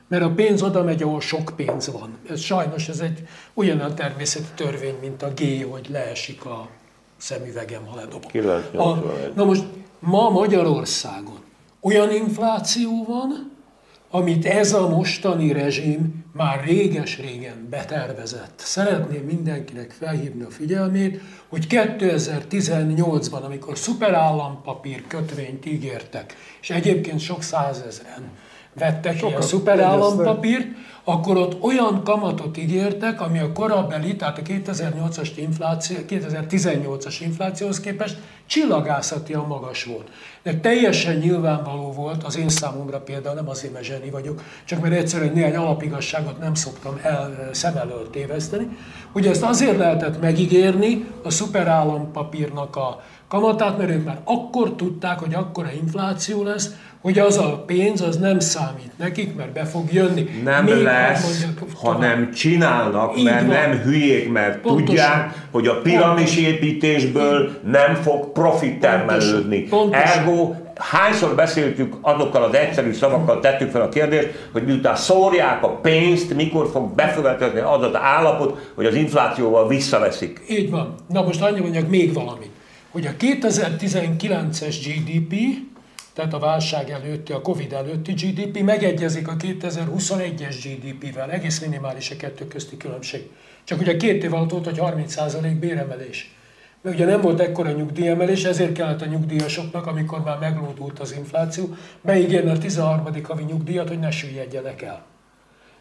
Mert a pénz oda megy, ahol sok pénz van. Ez sajnos ez egy ugyanolyan természeti törvény, mint a G, hogy leesik a szemüvegem, ha ledobom. 981. A, na most ma Magyarországon olyan infláció van, amit ez a mostani rezsim már réges-régen betervezett. Szeretném mindenkinek felhívni a figyelmét, hogy 2018-ban, amikor szuperállampapír kötvényt ígértek, és egyébként sok százezren vettek ilyen szuperállampapírt, akkor ott olyan kamatot ígértek, ami a korabeli, tehát a 2008-as infláció, 2018-as inflációhoz képest csillagászatian magas volt. De teljesen nyilvánvaló volt, az én számomra például nem azért, mert zseni vagyok, csak mert egyszerűen néhány alapigasságot nem szoktam el, szem elől téveszteni, hogy ezt azért lehetett megígérni a szuperállampapírnak a kamatát, mert ők már akkor tudták, hogy akkora infláció lesz, hogy az a pénz az nem számít nekik, mert be fog jönni. Nem Még lesz, mondjak tovább. hanem csinálnak, Így mert van. nem hülyék, mert Pontosan. tudják, hogy a piramis építésből nem fog profit termelődni. Pontosan. Ergo, hányszor beszéltük azokkal az egyszerű szavakkal, tettük fel a kérdést, hogy miután szórják a pénzt, mikor fog bekövetkezni az az állapot, hogy az inflációval visszaveszik. Így van. Na most annyi mondjak még valamit, hogy a 2019-es GDP tehát a válság előtti, a Covid előtti GDP megegyezik a 2021-es GDP-vel, egész minimális a kettő közti különbség. Csak ugye két év alatt volt, hogy 30% béremelés. Mert ugye nem volt ekkora nyugdíjemelés, ezért kellett a nyugdíjasoknak, amikor már meglódult az infláció, beígérni a 13. havi nyugdíjat, hogy ne süllyedjenek el.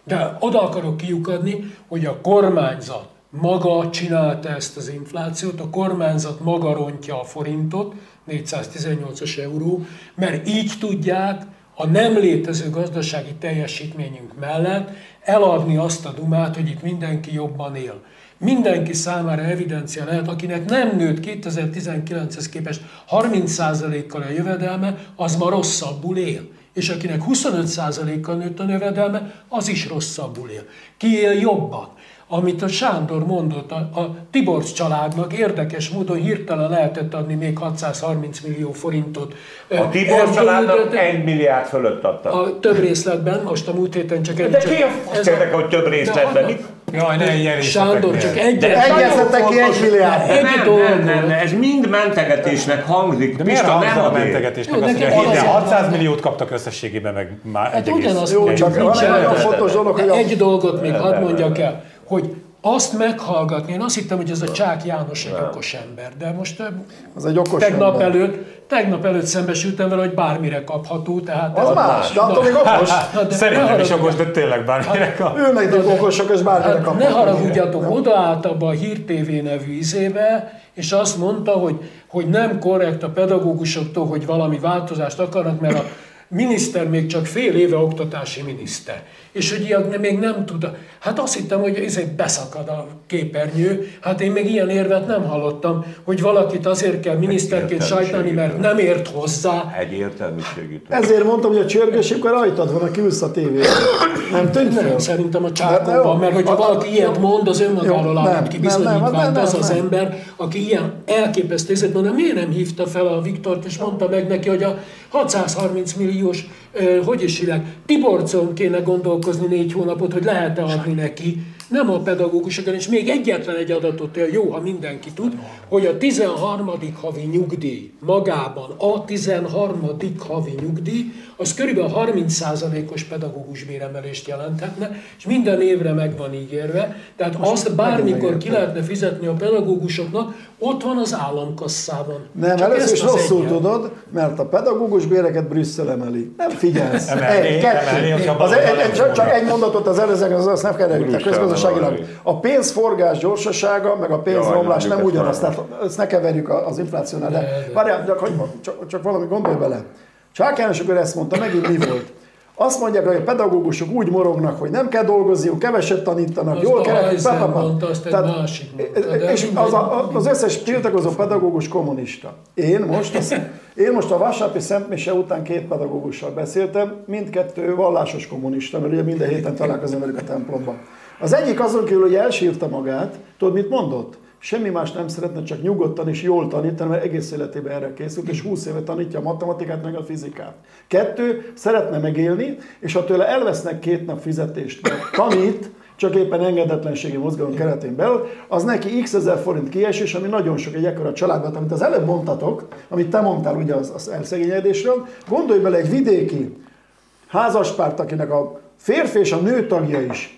De oda akarok kiukadni, hogy a kormányzat maga csinálta ezt az inflációt, a kormányzat maga rontja a forintot, 418 euró, mert így tudják a nem létező gazdasági teljesítményünk mellett eladni azt a dumát, hogy itt mindenki jobban él. Mindenki számára evidencia lehet, akinek nem nőtt 2019-hez képest 30%-kal a jövedelme, az ma rosszabbul él. És akinek 25%-kal nőtt a jövedelme, az is rosszabbul él. Ki él jobban? Amit a Sándor mondott, a, a Tiborcs családnak érdekes módon hirtelen lehetett adni még 630 millió forintot. A Tibor családnak egy milliárd fölött adta. A több részletben, most a múlt héten csak egy... De ki a fasz érdekel, hogy több részletben? Mit? Jaj, ne ilyen Sándor, csak egy... Egyezzetek ki egy milliárd. Nem, nem, nem, nem, ez mind mentegetésnek hangzik. De miért Pista, hangzik nem a mentegetésnek Jó, azt, hogy nekem a az héten a- 600 milliót kaptak összességében, meg már Hát egy egész. ugyanazt Jó, csak nincs van egy nagyon fontos dolog, hogy a- Egy dolgot még hadd mondjak el, hogy azt meghallgatni, én azt hittem, hogy ez a Csák János egy okos ember, de most Az egy okos tegnap ember. előtt, tegnap előtt szembesültem vele, hogy bármire kapható, tehát... Az más, de attól még okos. Na, de Szerintem is okos, de tényleg bármire kap. Őnek még okosok, és bármire Hát kapnak. ne haragudjatok, odaállt abba a Hír TV nevű izébe, és azt mondta, hogy, hogy nem korrekt a pedagógusoktól, hogy valami változást akarnak, mert a miniszter még csak fél éve oktatási miniszter. És hogy ilyen még nem tud. Hát azt hittem, hogy ez egy beszakad a képernyő. Hát én még ilyen érvet nem hallottam, hogy valakit azért kell miniszterként sajtani, mert nem ért hozzá. Egy értelmiségi Ezért mondtam, hogy a csörgősükkel rajtad van, aki ülsz a tévére. Nem tűnt Nem, fel? szerintem a Hát, csákóban, jó. mert hogyha A- valaki ilyet mond, az önmagáról állít ki bizonyítványt, nem, az az ember, aki ilyen elképesztő mondja, miért nem hívta fel a Viktort, és mondta meg neki, hogy a 630 milliós, hogy is hívják, Tiborcon kéne gondolkozni négy hónapot, hogy lehet-e adni neki, nem a pedagógusokon, és még egyetlen egy adatot, jó, ha mindenki tud, hogy a 13. havi nyugdíj magában, a 13. havi nyugdíj, az körülbelül 30%-os pedagógus béremelést jelenthetne, és minden évre meg van ígérve, tehát azt bármikor ki lehetne fizetni a pedagógusoknak, ott van az államkasszában. Nem, Csak először is az rosszul egyet. tudod, mert a pedagógus béreket Brüsszel emeli. Nem figyelsz. Emelni, egy, kettő. emelni, az egy, valahol egy, csak, egy mondatot az előzőek, az azt nem kell. Brüsszel Emelni. A pénzforgás gyorsasága, meg a pénzromlás nem ugyanaz. Tehát ezt ne keverjük az inflációnál. De, De, várjál, csak, csak, csak valami gondolj bele. Csák János ezt mondta, megint mi volt? Azt mondják, hogy a pedagógusok úgy morognak, hogy nem kell dolgozniuk, keveset tanítanak, Azt jól mondta, azt egy másik mondta, És az, a, az összes tiltakozó pedagógus kommunista. Én most, az, én most a vasárnapi Szentmise után két pedagógussal beszéltem, mindkettő vallásos kommunista, mert ugye minden héten találkozom velük a templomban. Az egyik azon kívül, hogy elsírta magát, tudod mit mondott? Semmi más nem szeretne, csak nyugodtan és jól tanítani, mert egész életében erre készült, és 20 éve tanítja a matematikát, meg a fizikát. Kettő, szeretne megélni, és ha tőle elvesznek két nap fizetést, mert tanít, csak éppen engedetlenségi mozgalom keretén belül, az neki x ezer forint kiesés, ami nagyon sok egy ekkora családban, amit az előbb mondtatok, amit te mondtál ugye az, az elszegényedésről, gondolj bele egy vidéki házaspárt, akinek a férfi és a nő tagja is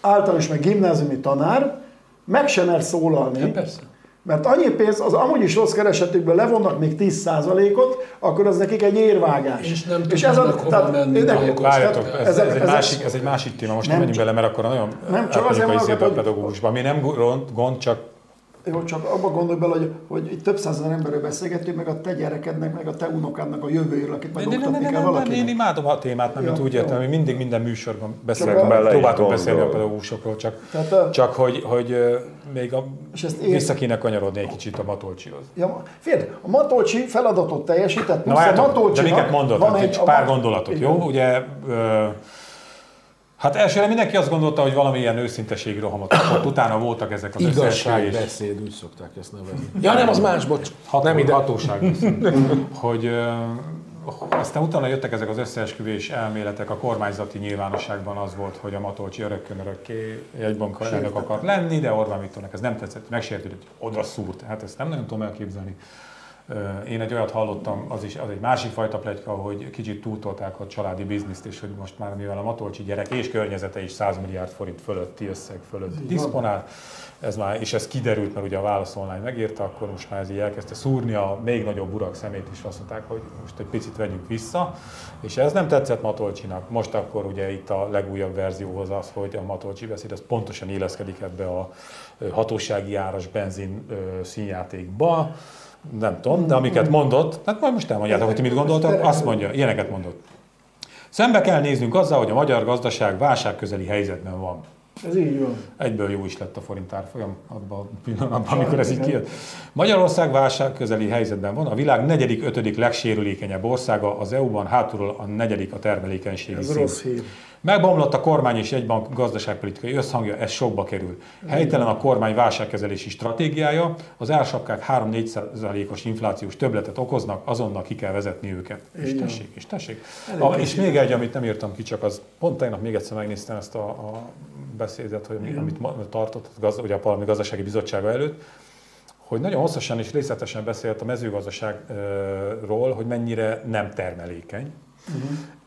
általános meg gimnáziumi tanár, meg sem mer szólalni, persze. mert annyi pénz, az amúgy is rossz keresetükből levonnak még 10%-ot, akkor az nekik egy érvágás. És nem ez a- hova tehát- menni dolgozni. Várjatok, ez, ez, ezek- egy másik, ez egy másik téma, most nem, Nem menjünk bele, mert akkor nagyon Nem csak azért hogy- pedagógusban. Mi nem gond, gond, csak Jó, csak abba gondolj bele, hogy, hogy itt több százezer emberről beszélgetünk, meg a te gyerekednek, meg a te unokádnak a jövőjéről, akit majd oktatni kell nem, nem, valakinek. én imádom a témát, nem Jó, mint úgy értem, hogy mindig minden műsorban beszélünk, próbáltunk beszélni a pedagógusokról, csak, Tehát, ö, csak hogy, hogy még a, És ezt én- vissza kéne kanyarodni egy kicsit a Matolcsihoz. Ja, figyelj, a Matolcsi feladatot teljesített, Na plusz a várjatok, de Matolcsinak miket mondod? van Hát egy, a pár Mat- gondolatot, jó? Ugye, hát elsőre mindenki azt gondolta, hogy valami ilyen őszinteségi rohamot kapott, utána voltak ezek az. Igazságbeszéd, úgy szokták ezt nevezni. Ja, nem, az más, bocs. Hat, nem ide. hatóság. hogy ö, aztán utána jöttek ezek az összeesküvés elméletek, a kormányzati nyilvánosságban az volt, hogy a Matolcsi örökkön örökké jegybank elnök akart lenni, de Orbán Viktornak ez nem tetszett, megsértődött, oda szúrt. Hát ezt nem nagyon tudom elképzelni. Én egy olyat hallottam, az is az egy másik fajta pletyka, hogy kicsit túltolták a családi bizniszt, és hogy most már mivel a Matolcsi gyerek és környezete is 100 milliárd forint fölötti összeg fölött diszponál, ez már, és ez kiderült, mert ugye a Válasz Online megírta, akkor most már ez így elkezdte szúrni a még nagyobb urak szemét is, azt mondták, hogy most egy picit vegyünk vissza, és ez nem tetszett Matolcsinak. Most akkor ugye itt a legújabb verzióhoz az, hogy a Matolcsi beszéd, az pontosan illeszkedik ebbe a hatósági áras benzin színjátékba, nem tudom, de amiket mondott, hát majd most elmondjátok, hogy ti mit gondoltak, azt mondja, ilyeneket mondott. Szembe kell néznünk azzal, hogy a magyar gazdaság válságközeli helyzetben van. Ez így van. Egyből jó is lett a forint árfolyam abban a pillanatban, amikor ez így kijött. Magyarország válság közeli helyzetben van, a világ negyedik, ötödik legsérülékenyebb országa, az EU-ban hátulról a negyedik a termelékenységi Ez szint. rossz hír. Megbomlott a kormány és egybank gazdaságpolitikai összhangja, ez sokba kerül. Helytelen a kormány válságkezelési stratégiája, az ársapkák 3-4%-os inflációs többletet okoznak, azonnal ki kell vezetni őket. És tessék, és tessék. A, és még egy, amit nem írtam ki, csak az pont tegnap még egyszer megnéztem ezt a, a beszédet, hogy ami- amit tartott gaz, ugye a Parlament Gazdasági Bizottsága előtt, hogy nagyon hosszasan és részletesen beszélt a mezőgazdaságról, hogy mennyire nem termelékeny,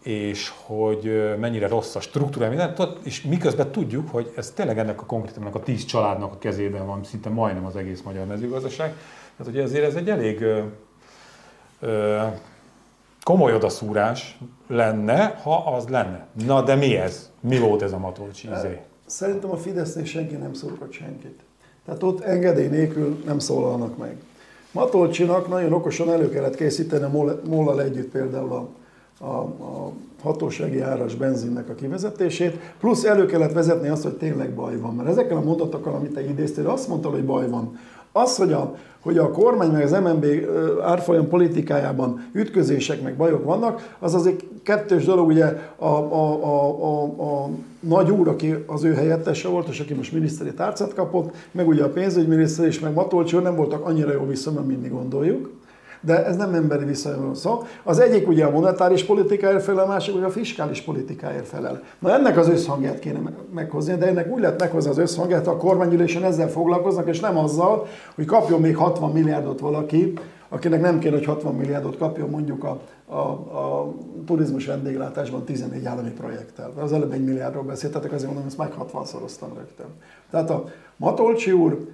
és hogy mennyire rossz a struktúra, minden, és miközben tudjuk, hogy ez tényleg ennek a konkrétumnak a tíz családnak a kezében van, szinte majdnem az egész magyar mezőgazdaság. Tehát ugye ezért ez egy elég ö, ö, komoly odaszúrás lenne, ha az lenne. Na de mi ez? Mi volt ez a Matolcsi izé? Szerintem a Fidesznél senki nem szúrhat senkit. Tehát ott engedély nélkül nem szólalnak meg. Matolcsinak nagyon okosan elő kellett készíteni a Moll- Mollal együtt például a, a, a hatósági áras benzinnek a kivezetését, plusz elő kellett vezetni azt, hogy tényleg baj van. Mert ezekkel a mondatokkal, amit te idéztél, azt mondta, hogy baj van. Az, hogy a, hogy a kormány meg az MNB árfolyam politikájában ütközések meg bajok vannak, az az egy kettős dolog, ugye a, a, a, a, a nagy úr, aki az ő helyettese volt, és aki most miniszteri tárcát kapott, meg ugye a pénzügyminiszter és meg Matolcső nem voltak annyira jó viszonyban, mint mi gondoljuk. De ez nem emberi viszonyról szó. Az egyik ugye a monetáris politikáért felel, a másik ugye a fiskális politikáért felel. Na ennek az összhangját kéne me- meghozni, de ennek úgy lehet meghozni az összhangját, ha a kormányülésen ezzel foglalkoznak, és nem azzal, hogy kapjon még 60 milliárdot valaki, akinek nem kéne, hogy 60 milliárdot kapjon mondjuk a, a, a turizmus vendéglátásban 14 állami projekttel. Az előbb egy milliárdról beszéltetek, azért mondom, ezt meg 60 szoroztam rögtön. Tehát a Matolcsi úr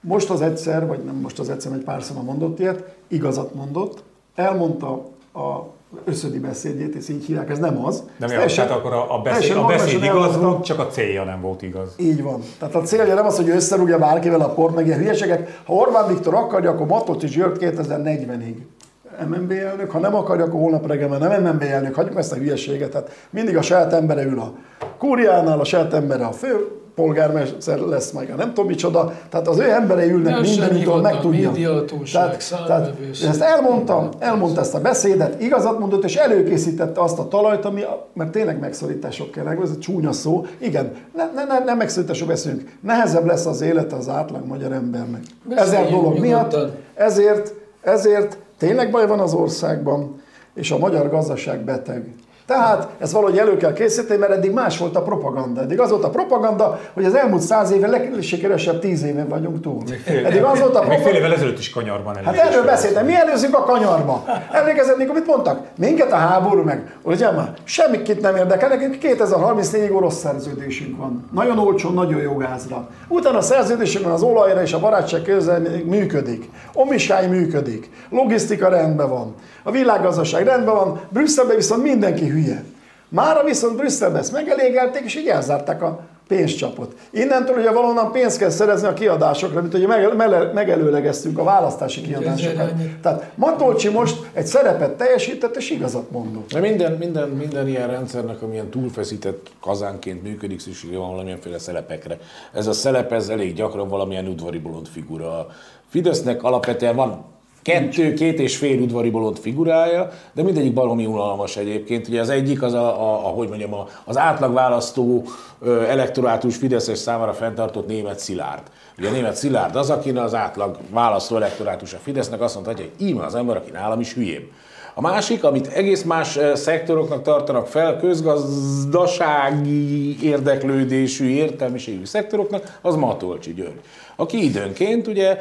most az egyszer, vagy nem most az egyszer, egy pár szóval mondott ilyet, igazat mondott, elmondta a összödi beszédjét, és így hívják, ez nem az. Nem Ez teljesen- tehát akkor a, a, beszéd, a beszéd igaz volt, csak a célja nem volt igaz. Így van. Tehát a célja nem az, hogy összerúgja bárkivel a port, meg ilyen hülyeségek. Ha Orbán Viktor akarja, akkor Matolcsi György 2040-ig MNB elnök, ha nem akarja, akkor holnap reggel már nem MNB elnök, hagyjuk ezt a hülyeséget. Tehát mindig a saját embere ül a kúriánál, a saját embere a fő polgármester lesz meg nem tudom micsoda, tehát az ő emberei ülnek Verseny mindenitől, meg hivatal, tudja. médiahatóság, Tehát, tehát ezt elmondta, elmondta ezt a beszédet, igazat mondott, és előkészítette azt a talajt, ami, mert tényleg megszorítások kell, ez egy csúnya szó. Igen, ne, ne, ne, nem megszorítások beszélünk. Nehezebb lesz az élete az átlag magyar embernek. Ezer dolog miatt, ezért, ezért tényleg baj van az országban, és a magyar gazdaság beteg. Tehát ezt valahogy elő kell készíteni, mert eddig más volt a propaganda. Eddig az volt a propaganda, hogy az elmúlt száz éve legsikeresebb tíz éven vagyunk túl. Eddig az volt a Még fél propaganda. évvel ezelőtt is kanyarban. Hát erről beszéltem. Mi előzzük a kanyarba? Emlékezett, mikor mit mondtak? Minket a háború meg. Ugye már semmit nem érdekel, nekünk 2034-ig orosz szerződésünk van. Nagyon olcsó, nagyon jó gázra. Utána a szerződésünkben az olajra és a barátság közel működik. Omisály működik. Logisztika rendben van. A világgazdaság rendben van. Brüsszelben viszont mindenki hülye. Mára viszont Brüsszelben ezt megelégelték, és így elzárták a pénzcsapot. Innentől ugye valahonnan pénzt kell szerezni a kiadásokra, mint hogy megelőlegeztünk a választási kiadásokat. Tehát Matolcsi most egy szerepet teljesített, és igazat mondott. De minden, minden, minden ilyen rendszernek, amilyen túlfeszített kazánként működik, szüksége van valamilyenféle szelepekre. Ez a szelep, ez elég gyakran valamilyen udvari bolond figura. A Fidesznek alapvetően van kettő, két és fél udvari bolond figurája, de mindegyik baromi unalmas egyébként. Ugye az egyik az, a, a, a hogy mondjam, a, az átlagválasztó ö, elektorátus Fideszes számára fenntartott német Szilárd. Ugye a német Szilárd az, aki az átlag választó elektorátus a Fidesznek azt mondta, hogy íme az ember, aki nálam is hülyébb. A másik, amit egész más szektoroknak tartanak fel, közgazdasági érdeklődésű, értelmiségű szektoroknak, az Matolcsi György. Aki időnként, ugye,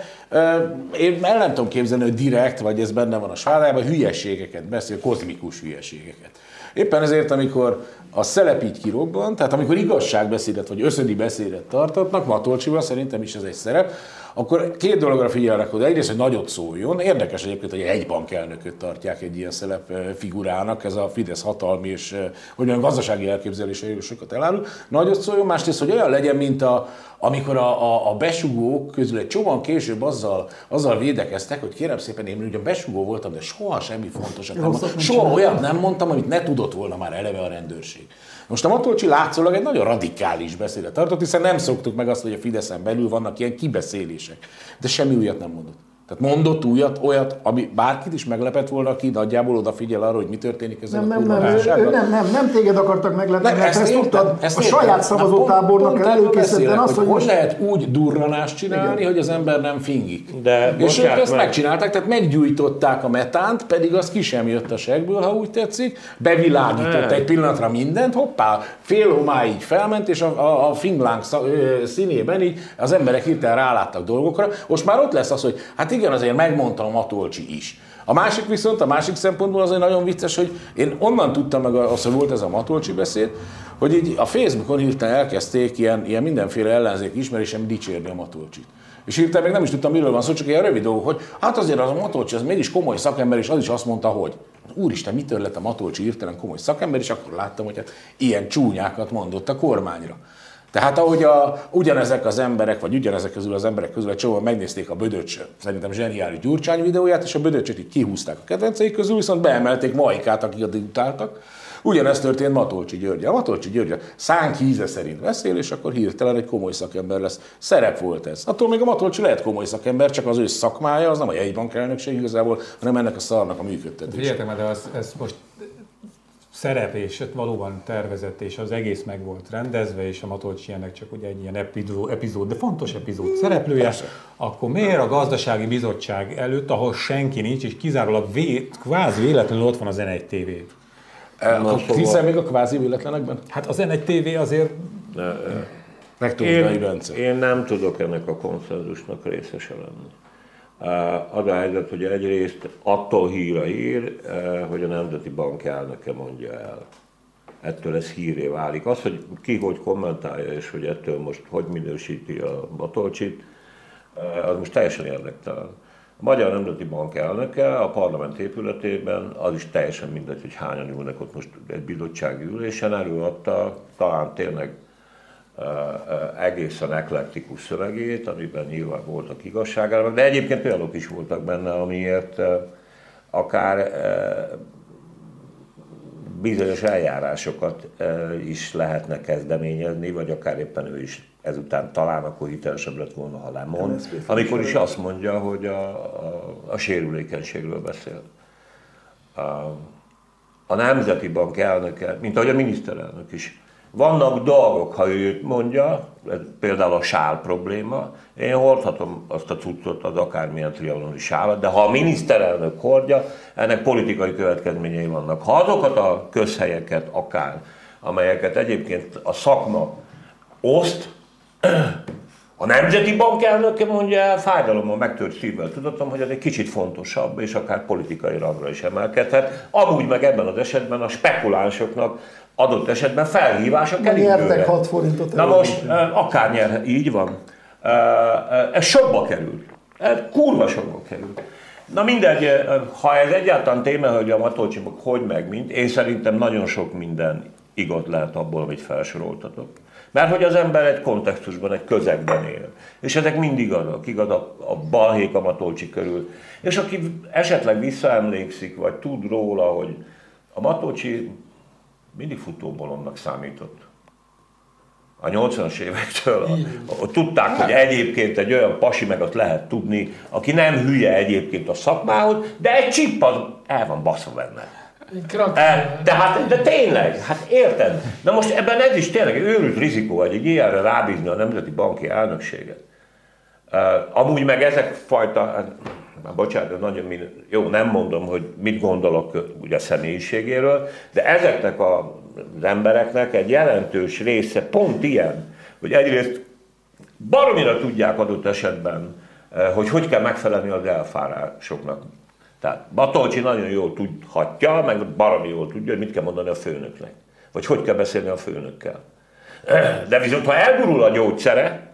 én el nem tudom képzelni, hogy direkt, vagy ez benne van a svádában, hülyeségeket beszél, kozmikus hülyeségeket. Éppen ezért, amikor a szelep így kirobban, tehát amikor igazságbeszédet vagy összödi beszédet tartatnak, Matolcsival szerintem is ez egy szerep, akkor két dologra figyelnek oda. Egyrészt, hogy nagyot szóljon. Érdekes egyébként, hogy egy bankelnököt tartják egy ilyen szelep figurának, ez a Fidesz hatalmi és hogy olyan gazdasági elképzeléseiről sokat elárul. Nagyot szóljon, másrészt, hogy olyan legyen, mint a, amikor a, a, a besugók közül egy csomóan később azzal, azzal védekeztek, hogy kérem szépen, én ugyan besugó voltam, de soha semmi fontosat nem mondtam. Soha olyat nem mondtam, amit ne tudott volna már eleve a rendőrség. Most a Matolcsi látszólag egy nagyon radikális beszédet tartott, hiszen nem szoktuk meg azt, hogy a Fideszen belül vannak ilyen kibeszélések. De semmi újat nem mondott. Tehát mondott újat, olyat, ami bárkit is meglepett volna, aki nagyjából odafigyel arra, hogy mi történik ezzel Nem, a nem, nem, ő, ő válsággal. nem, nem, nem téged akartak meglepni, Nem, ezt, értem, tudtad, ezt a értem. saját Na, szavazótábornak beszélek, azt, hogy hogy most lehet úgy durranást csinálni, Igen. hogy az ember nem fingik. De és ők ezt meg- megcsinálták, tehát meggyújtották a metánt, pedig az ki sem jött a segből, ha úgy tetszik, bevilágított Nem. egy pillanatra mindent, hoppá, fél homály így felment, és a, a, a finglánk szá- ö, színében így az emberek hirtelen ráláttak dolgokra. Most már ott lesz az, hogy hát igen, azért megmondtam a Matolcsi is. A másik viszont, a másik szempontból azért nagyon vicces, hogy én onnan tudtam meg azt, hogy volt ez a Matolcsi beszéd, hogy így a Facebookon hirtelen elkezdték ilyen, ilyen mindenféle ellenzék ismerésem dicsérni a Matolcsit. És hirtelen még nem is tudtam, miről van szó, csak ilyen rövid dolgok, hogy hát azért az a Matolcsi, az mégis komoly szakember, és az is azt mondta, hogy úristen, mitől lett a Matolcsi hirtelen komoly szakember, és akkor láttam, hogy hát ilyen csúnyákat mondott a kormányra. Tehát ahogy a, ugyanezek az emberek, vagy ugyanezek közül az emberek közül egy csomóan megnézték a Bödöcs, szerintem zseniális Gyurcsány videóját, és a Bödöcsöt így kihúzták a kedvenceik közül, viszont beemelték Majkát, akik addig utáltak. Ugyanezt történt Matolcsi György. A Matolcsi György a szánk híze szerint beszél, és akkor hirtelen egy komoly szakember lesz. Szerep volt ez. Attól még a Matolcsi lehet komoly szakember, csak az ő szakmája, az nem a jegybank elnökség igazából, hanem ennek a szarnak a működtetése. Figyeljetek már, de az, ez most szerep és valóban tervezett, és az egész meg volt rendezve, és a Matolcsi ennek csak ugye egy ilyen epizód, epizód de fontos epizód szereplője, Persze. akkor miért a gazdasági bizottság előtt, ahol senki nincs, és kizárólag vé, kvázi véletlenül ott van az N1 TV. Szóval- hiszel még a kvázi véletlenekben? Hát az N1 TV azért Meg tudod, Én, én nem tudok ennek a konszenzusnak részese lenni. Uh, Az a helyzet, hogy egyrészt attól hír a hír, uh, hogy a Nemzeti Bank elnöke mondja el. Ettől ez híré válik. Az, hogy ki hogy kommentálja, és hogy ettől most hogy minősíti a Batolcsit, uh, az most teljesen érdektelen. A Magyar Nemzeti Bank elnöke a parlament épületében, az is teljesen mindegy, hogy hányan ülnek ott most egy bizottsági ülésen, előadta talán tényleg egészen eklektikus szövegét, amiben nyilván voltak igazságállamok, de egyébként olyanok is voltak benne, amiért akár bizonyos eljárásokat is lehetne kezdeményezni, vagy akár éppen ő is ezután talán akkor hitelesebb lett volna, ha lemond, amikor is azt mondja, hogy a, a, a sérülékenységről beszél. A, a Nemzeti Bank elnöke, mint ahogy a miniszterelnök is. Vannak dolgok, ha ő mondja, ez például a sál probléma, én hordhatom azt a cuccot, az akármilyen trianoni sálat, de ha a miniszterelnök hordja, ennek politikai következményei vannak. Ha azokat a közhelyeket akár, amelyeket egyébként a szakma oszt, a Nemzeti Bank elnöke mondja el, fájdalommal megtört szívvel tudottam, hogy ez egy kicsit fontosabb, és akár politikai rangra is emelkedhet. Amúgy meg ebben az esetben a spekulánsoknak adott esetben felhívás a Na, nyertek keringőre. 6 forintot. Na most, akár nyer, így van. Ez sokba kerül. Ez kurva sokba kerül. Na mindegy, ha ez egyáltalán téma, hogy a Matolcsibok hogy meg mint, én szerintem nagyon sok minden igaz lehet abból, amit felsoroltatok. Mert hogy az ember egy kontextusban, egy közegben él. És ezek mind igazak. Igaz a, a balhék a Matolcsi körül. És aki esetleg visszaemlékszik, vagy tud róla, hogy a Matolcsi mindig futóbolondnak számított. A 80-as évektől a, a, tudták, hogy egyébként egy olyan pasi meg ott lehet tudni, aki nem hülye egyébként a szakmához, de egy csipp az el van baszva benne. E, de, hát, de tényleg, hát érted? Na most ebben ez is tényleg őrült rizikó, hogy egy ilyenre rábízni a Nemzeti Banki elnökséget. Uh, amúgy meg ezek fajta, hát, már bocsánat, nagyon min- jó, nem mondom, hogy mit gondolok ugye személyiségéről, de ezeknek a, az embereknek egy jelentős része pont ilyen, hogy egyrészt baromira tudják adott esetben, hogy hogy kell megfelelni az elfárásoknak. Tehát Batolcsi nagyon jól tudhatja, meg baromi jól tudja, hogy mit kell mondani a főnöknek. Vagy hogy kell beszélni a főnökkel. De viszont ha elgurul a gyógyszere,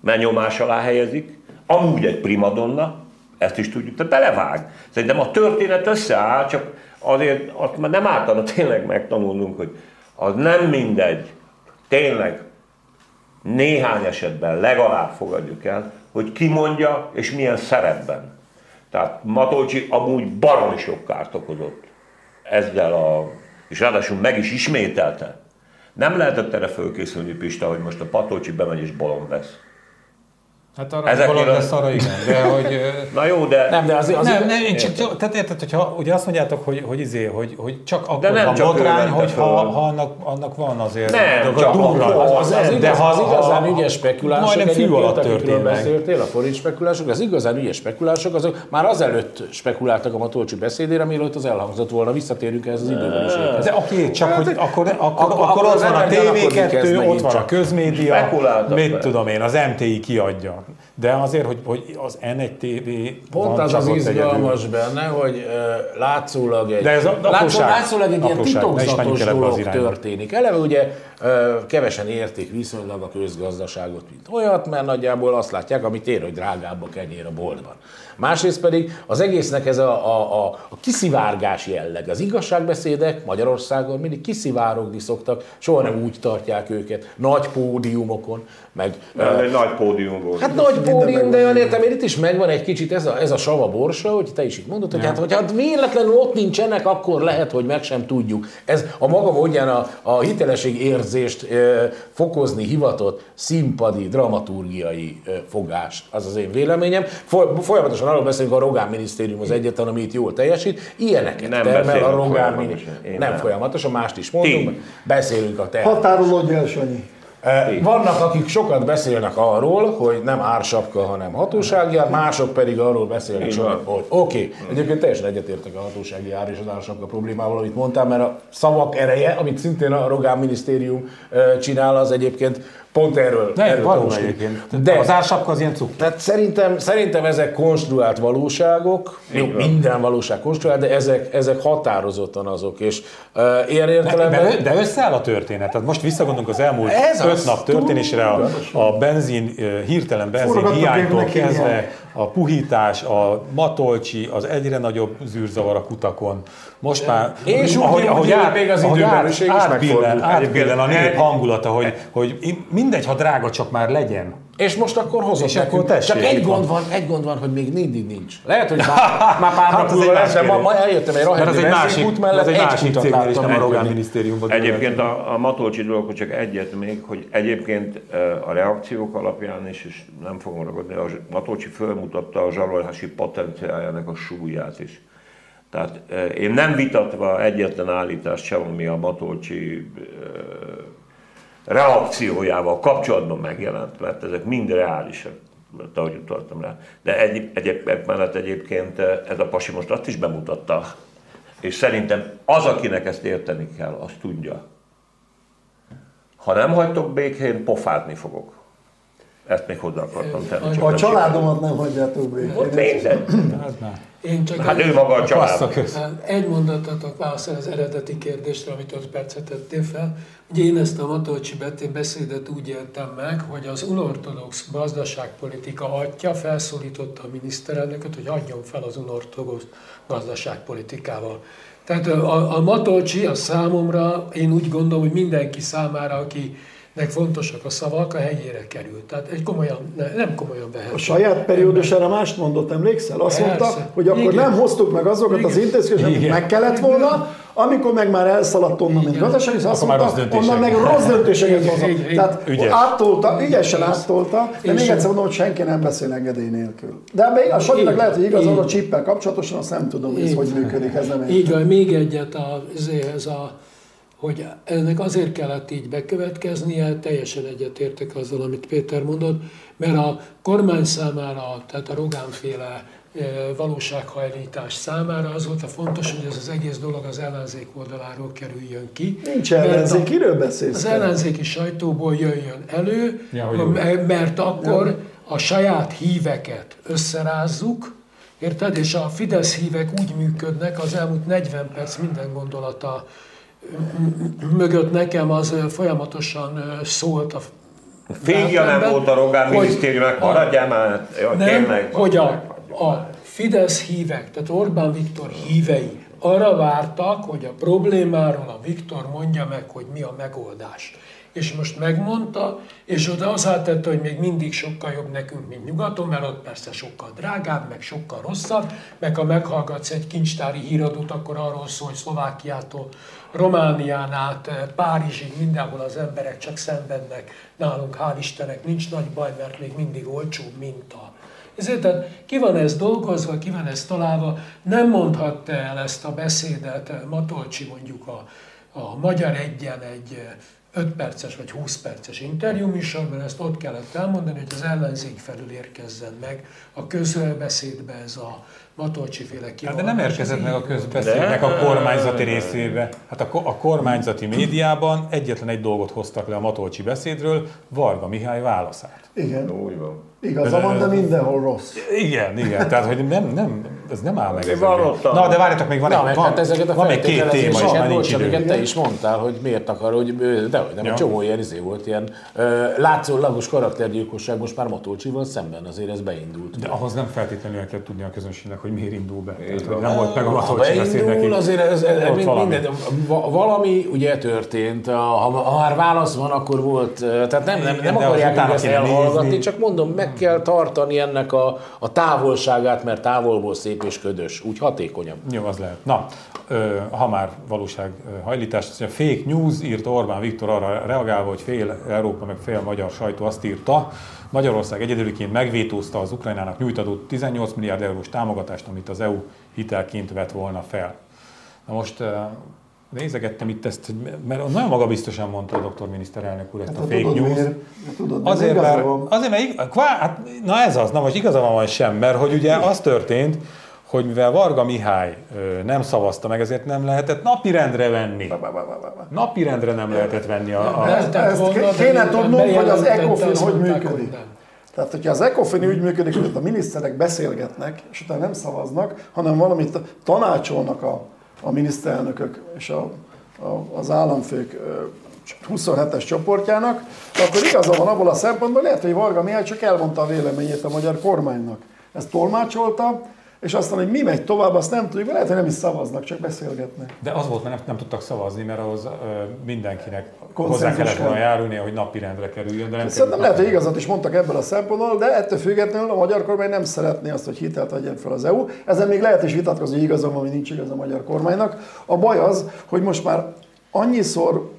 mert nyomás alá helyezik, amúgy egy primadonna, ezt is tudjuk, tehát belevág. Szerintem a történet összeáll, csak azért azt már nem ártana tényleg megtanulnunk, hogy az nem mindegy, tényleg néhány esetben legalább fogadjuk el, hogy ki mondja és milyen szerepben. Tehát Matolcsi amúgy baromi sok kárt okozott ezzel a, és ráadásul meg is ismételte. Nem lehetett erre fölkészülni, Pista, hogy most a Patolcsi bemegy és bolond vesz. Hát arra Ezeknél a- lesz arra igen, de hogy... Na jó, de... Nem, de azért, azért nem, nem, én csak, tehát érted, hogyha ugye azt mondjátok, hogy, hogy, izé, hogy, hogy csak akkor nem van csak botrány, hogy ha, ha annak, annak van azért Nem, dolga- csak durva. akkor. Az, az, De igaz, ha- az igazán ügyes spekulások, majdnem egyébként, alatt meg. beszéltél, a forint spekulások, az igazán ügyes spekulások, azok már azelőtt spekuláltak a Matolcsi beszédére, mielőtt az elhangzott volna, visszatérünk ehhez az időben is. De oké, csak hogy akkor, akkor, akkor, ott az van a ember gyanakodik, ez TV2, megint ott van a közmédia, mit tudom én, az MTI kiadja. De azért, hogy, hogy az N1 TV Pont az az ott egyedül. izgalmas benne, hogy uh, látszólag egy, De ez a- látszólag, látszólag egy ilyen titokzatos dolog történik. Eleve ugye kevesen értik viszonylag a közgazdaságot, mint olyat, mert nagyjából azt látják, amit ér, hogy drágább a kenyér a boltban. Másrészt pedig az egésznek ez a, a, a, a kiszivárgás jelleg. Az igazságbeszédek Magyarországon mindig kiszivárogni szoktak, soha nem úgy tartják őket, nagy pódiumokon, meg Ez egy nagy pódium volt. Hát nagy pódium, de olyan értem, itt is megvan egy kicsit ez a, ez a sava borsa, hogy te is itt mondod, hogy hát, hogyha véletlenül ott nincsenek, akkor lehet, hogy meg sem tudjuk. Ez a maga módján a, a hitelesség érzést fokozni hivatott színpadi, dramaturgiai e, fogás, az az én véleményem. Foly- Folyamatosan arról beszélünk, a Rogán Minisztérium az egyetlen, ami itt jól teljesít. Ilyeneket Nem termel a Rogán. Minisztérium. Nem, nem. folyamatosan, mást is mondunk. Ti. Beszélünk a teát. Határolódj el, Sanyi. Vannak, akik sokat beszélnek arról, hogy nem ársapka, hanem hatóságjár, mások pedig arról beszélnek sokat, hogy oké, okay. egyébként teljesen egyetértek a hatósági ár és az ársapka problémával, amit mondtál, mert a szavak ereje, amit szintén a Rogán Minisztérium csinál, az egyébként pont erről, Ne, erről tanúskodik. egyébként. De Az ársapka az ilyen cukor. tehát szerintem, szerintem ezek konstruált valóságok, jó, minden valóság konstruált, de ezek, ezek határozottan azok, és uh, ilyen értelemben... De, de összeáll a történet. Tehát most visszagondolunk az elmúlt Ez öt az. nap történésre, a, a benzin, hirtelen benzin hiánytól kezdve, a puhítás, a matolcsi, az egyre nagyobb zűrzavar a kutakon. Most már, És úgy jön, hogy még az ahogy időbenűség is átbillen, megfordult. átbillen a nép hangulata, hogy, hogy mindegy, ha drága, csak már legyen. És most akkor hozott És nekünk. akkor tessék, Csak egy gond van. van, egy gond van, hogy még mindig nincs. Lehet, hogy már, már pár Hát nap az múlva egy lesz, de ma, ma eljöttem egy egy másik, benzinkút mellett, egy egy másik kutat láttam nem a Rogán minisztériumban. Egyébként a, a Matolcsi dologhoz csak egyet még, hogy egyébként eh, a reakciók alapján is, és nem fogom ragadni, a Matolcsi fölmutatta a zsarolási potenciáljának a súlyát is. Tehát eh, én nem vitatva egyetlen állítást sem, ami a Matolcsi reakciójával kapcsolatban megjelent, mert ezek mind reálisak, mert ahogy utaltam rá. De egy, egyéb mellett egyébként ez a pasi most azt is bemutatta, és szerintem az, akinek ezt érteni kell, az tudja. Ha nem hagytok békén, pofázni fogok. Ezt még hozzá akartam tenni. A családomat nem hagyjátok békén. Mindegy. Én csak Hát egy, ő maga a család. Passzaköz. egy mondatot tudok válaszolni az eredeti kérdésre, amit 5 percet tettél fel. Ugye én ezt a Matolcsi Betén beszédet úgy éltem meg, hogy az unortodox gazdaságpolitika atya felszólította a miniszterelnököt, hogy adjon fel az unortodox gazdaságpolitikával. Tehát a, a Matolcsi a számomra, én úgy gondolom, hogy mindenki számára, aki nek fontosak a szavak, a helyére került. Tehát egy komolyan, ne, nem komolyan vehető. A saját periódusára mást mondott, emlékszel? Azt Persze. mondta, hogy akkor Igen. nem hoztuk meg azokat az Igen. intézkedéseket, amit meg kellett volna, amikor meg már elszaladt onnan, mint Igen. gazdasági, azt mondta, onnan meg rossz döntéseket hozott. Tehát Ügyes. áttolta, ügyesen áttolta, de És- még egyszer mondom, hogy senki nem beszél engedély nélkül. De még a Sanyinak lehet, hogy igaz, a csippel kapcsolatosan, azt nem tudom, hogy hogy működik, ez nem Így van, még egyet a, ez a hogy ennek azért kellett így bekövetkeznie, teljesen egyetértek azzal, amit Péter mondott, mert a kormány számára, tehát a Rogánféle eh, valósághajlítás számára az volt a fontos, hogy ez az egész dolog az ellenzék oldaláról kerüljön ki. Nincs Mert a- ellenzék, kiről beszélsz? Az ellenzéki sajtóból jöjjön elő, Ja, mert akkor a saját híveket összerázzuk, érted? És a Fidesz hívek úgy működnek, az elmúlt 40 perc minden gondolata mögött nekem az folyamatosan szólt a Fényja nem volt a Rogán minisztériumnak, a- maradjál már, nem, tényleg. hogy a, a Fidesz hívek, tehát Orbán Viktor hívei arra vártak, hogy a problémáról a Viktor mondja meg, hogy mi a megoldás. És most megmondta, és oda hozzátette, hogy még mindig sokkal jobb nekünk, mint nyugaton, mert ott persze sokkal drágább, meg sokkal rosszabb, meg ha meghallgatsz egy kincstári híradót, akkor arról szól, hogy Szlovákiától Románián át, eh, Párizsig, mindenhol az emberek csak szenvednek. Nálunk, hál' Istennek, nincs nagy baj, mert még mindig olcsóbb, mint a ezért tehát ki van ez dolgozva, ki van ez találva, nem mondhatta el ezt a beszédet eh, Matolcsi mondjuk a, a Magyar Egyen egy 5 perces vagy 20 perces interjú műsorban, ezt ott kellett elmondani, hogy az ellenzék felül érkezzen meg a közbeszédbe ez a Matolcsi féle Hát kivallás. de nem érkezett meg a közbeszédnek a kormányzati részébe. Hát a, a kormányzati médiában egyetlen egy dolgot hoztak le a Matolcsi beszédről, Varga Mihály válaszát. Igen, Úgy van. Igaza van, de mindenhol rossz. Igen, igen, tehát hogy nem, nem, ez nem áll meg. Na, de várjatok, még van, Na, egy, van, hát ezeket a van még két téma, és már nincs idő. amiket te is mondtál, hogy miért akar, hogy de hogy nem, Ja. egy csomó ilyen izé volt, ilyen ö, látszólagos karaktergyilkosság most már Matolcsival szemben, azért ez beindult. De ahhoz nem feltétlenül el kell tudni a közönségnek, hogy miért indul be. Tehát, hogy van. nem volt meg a Matolcsi beszéd neki. beindul, azért ez, ez, mind- valami. minden, va- valami ugye történt, ha, ha már válasz van, akkor volt, tehát nem, nem, nem akarják ezt elhallgatni, csak mondom, meg kell tartani ennek a, a távolságát, mert távolból szép és ködös, úgy hatékonyabb. Jó, az lehet. Na, ha már valóság hajlítás, mondja, fake news írt Orbán Viktor arra reagálva, hogy fél Európa meg fél magyar sajtó azt írta, Magyarország egyedüliként megvétózta az Ukrajnának nyújtatott 18 milliárd eurós támogatást, amit az EU hitelként vett volna fel. Na most nézegettem itt ezt, mert nagyon magabiztosan mondta a doktor miniszterelnök úr ezt Hát, a fake tudod news. miért? Tudod, Azért, mert, azért, mert kvá, hát, na ez az, na most igaza van vagy sem, mert hogy ugye az történt, hogy mivel Varga Mihály ö, nem szavazta meg, ezért nem lehetett napirendre venni. Napirendre nem lehetett venni a... a Ezt de kéne tudnunk, hogy az ECOFIN hogy működik. nem. Tehát, hogyha az ECOFIN úgy működik, hogy a miniszterek beszélgetnek, és utána nem szavaznak, hanem valamit tanácsolnak a, a miniszterelnökök és a, a, az államfők ö, 27-es csoportjának, akkor igaza van abból a szempontból, lehet, hogy Varga Mihály csak elmondta a véleményét a magyar kormánynak. Ezt tolmácsolta, és aztán, hogy mi megy tovább, azt nem tudjuk, lehet, hogy nem is szavaznak, csak beszélgetnek. De az volt, mert nem, nem tudtak szavazni, mert ahhoz ö, mindenkinek Konszenzus hozzá kellett volna járulnia, hogy napirendre kerüljön. De nem Szerintem lehet, hogy igazat is mondtak ebből a szempontból, de ettől függetlenül a magyar kormány nem szeretné azt, hogy hitelt adjon fel az EU. Ezen még lehet is vitatkozni, hogy igaza van, vagy nincs igaz a magyar kormánynak. A baj az, hogy most már annyiszor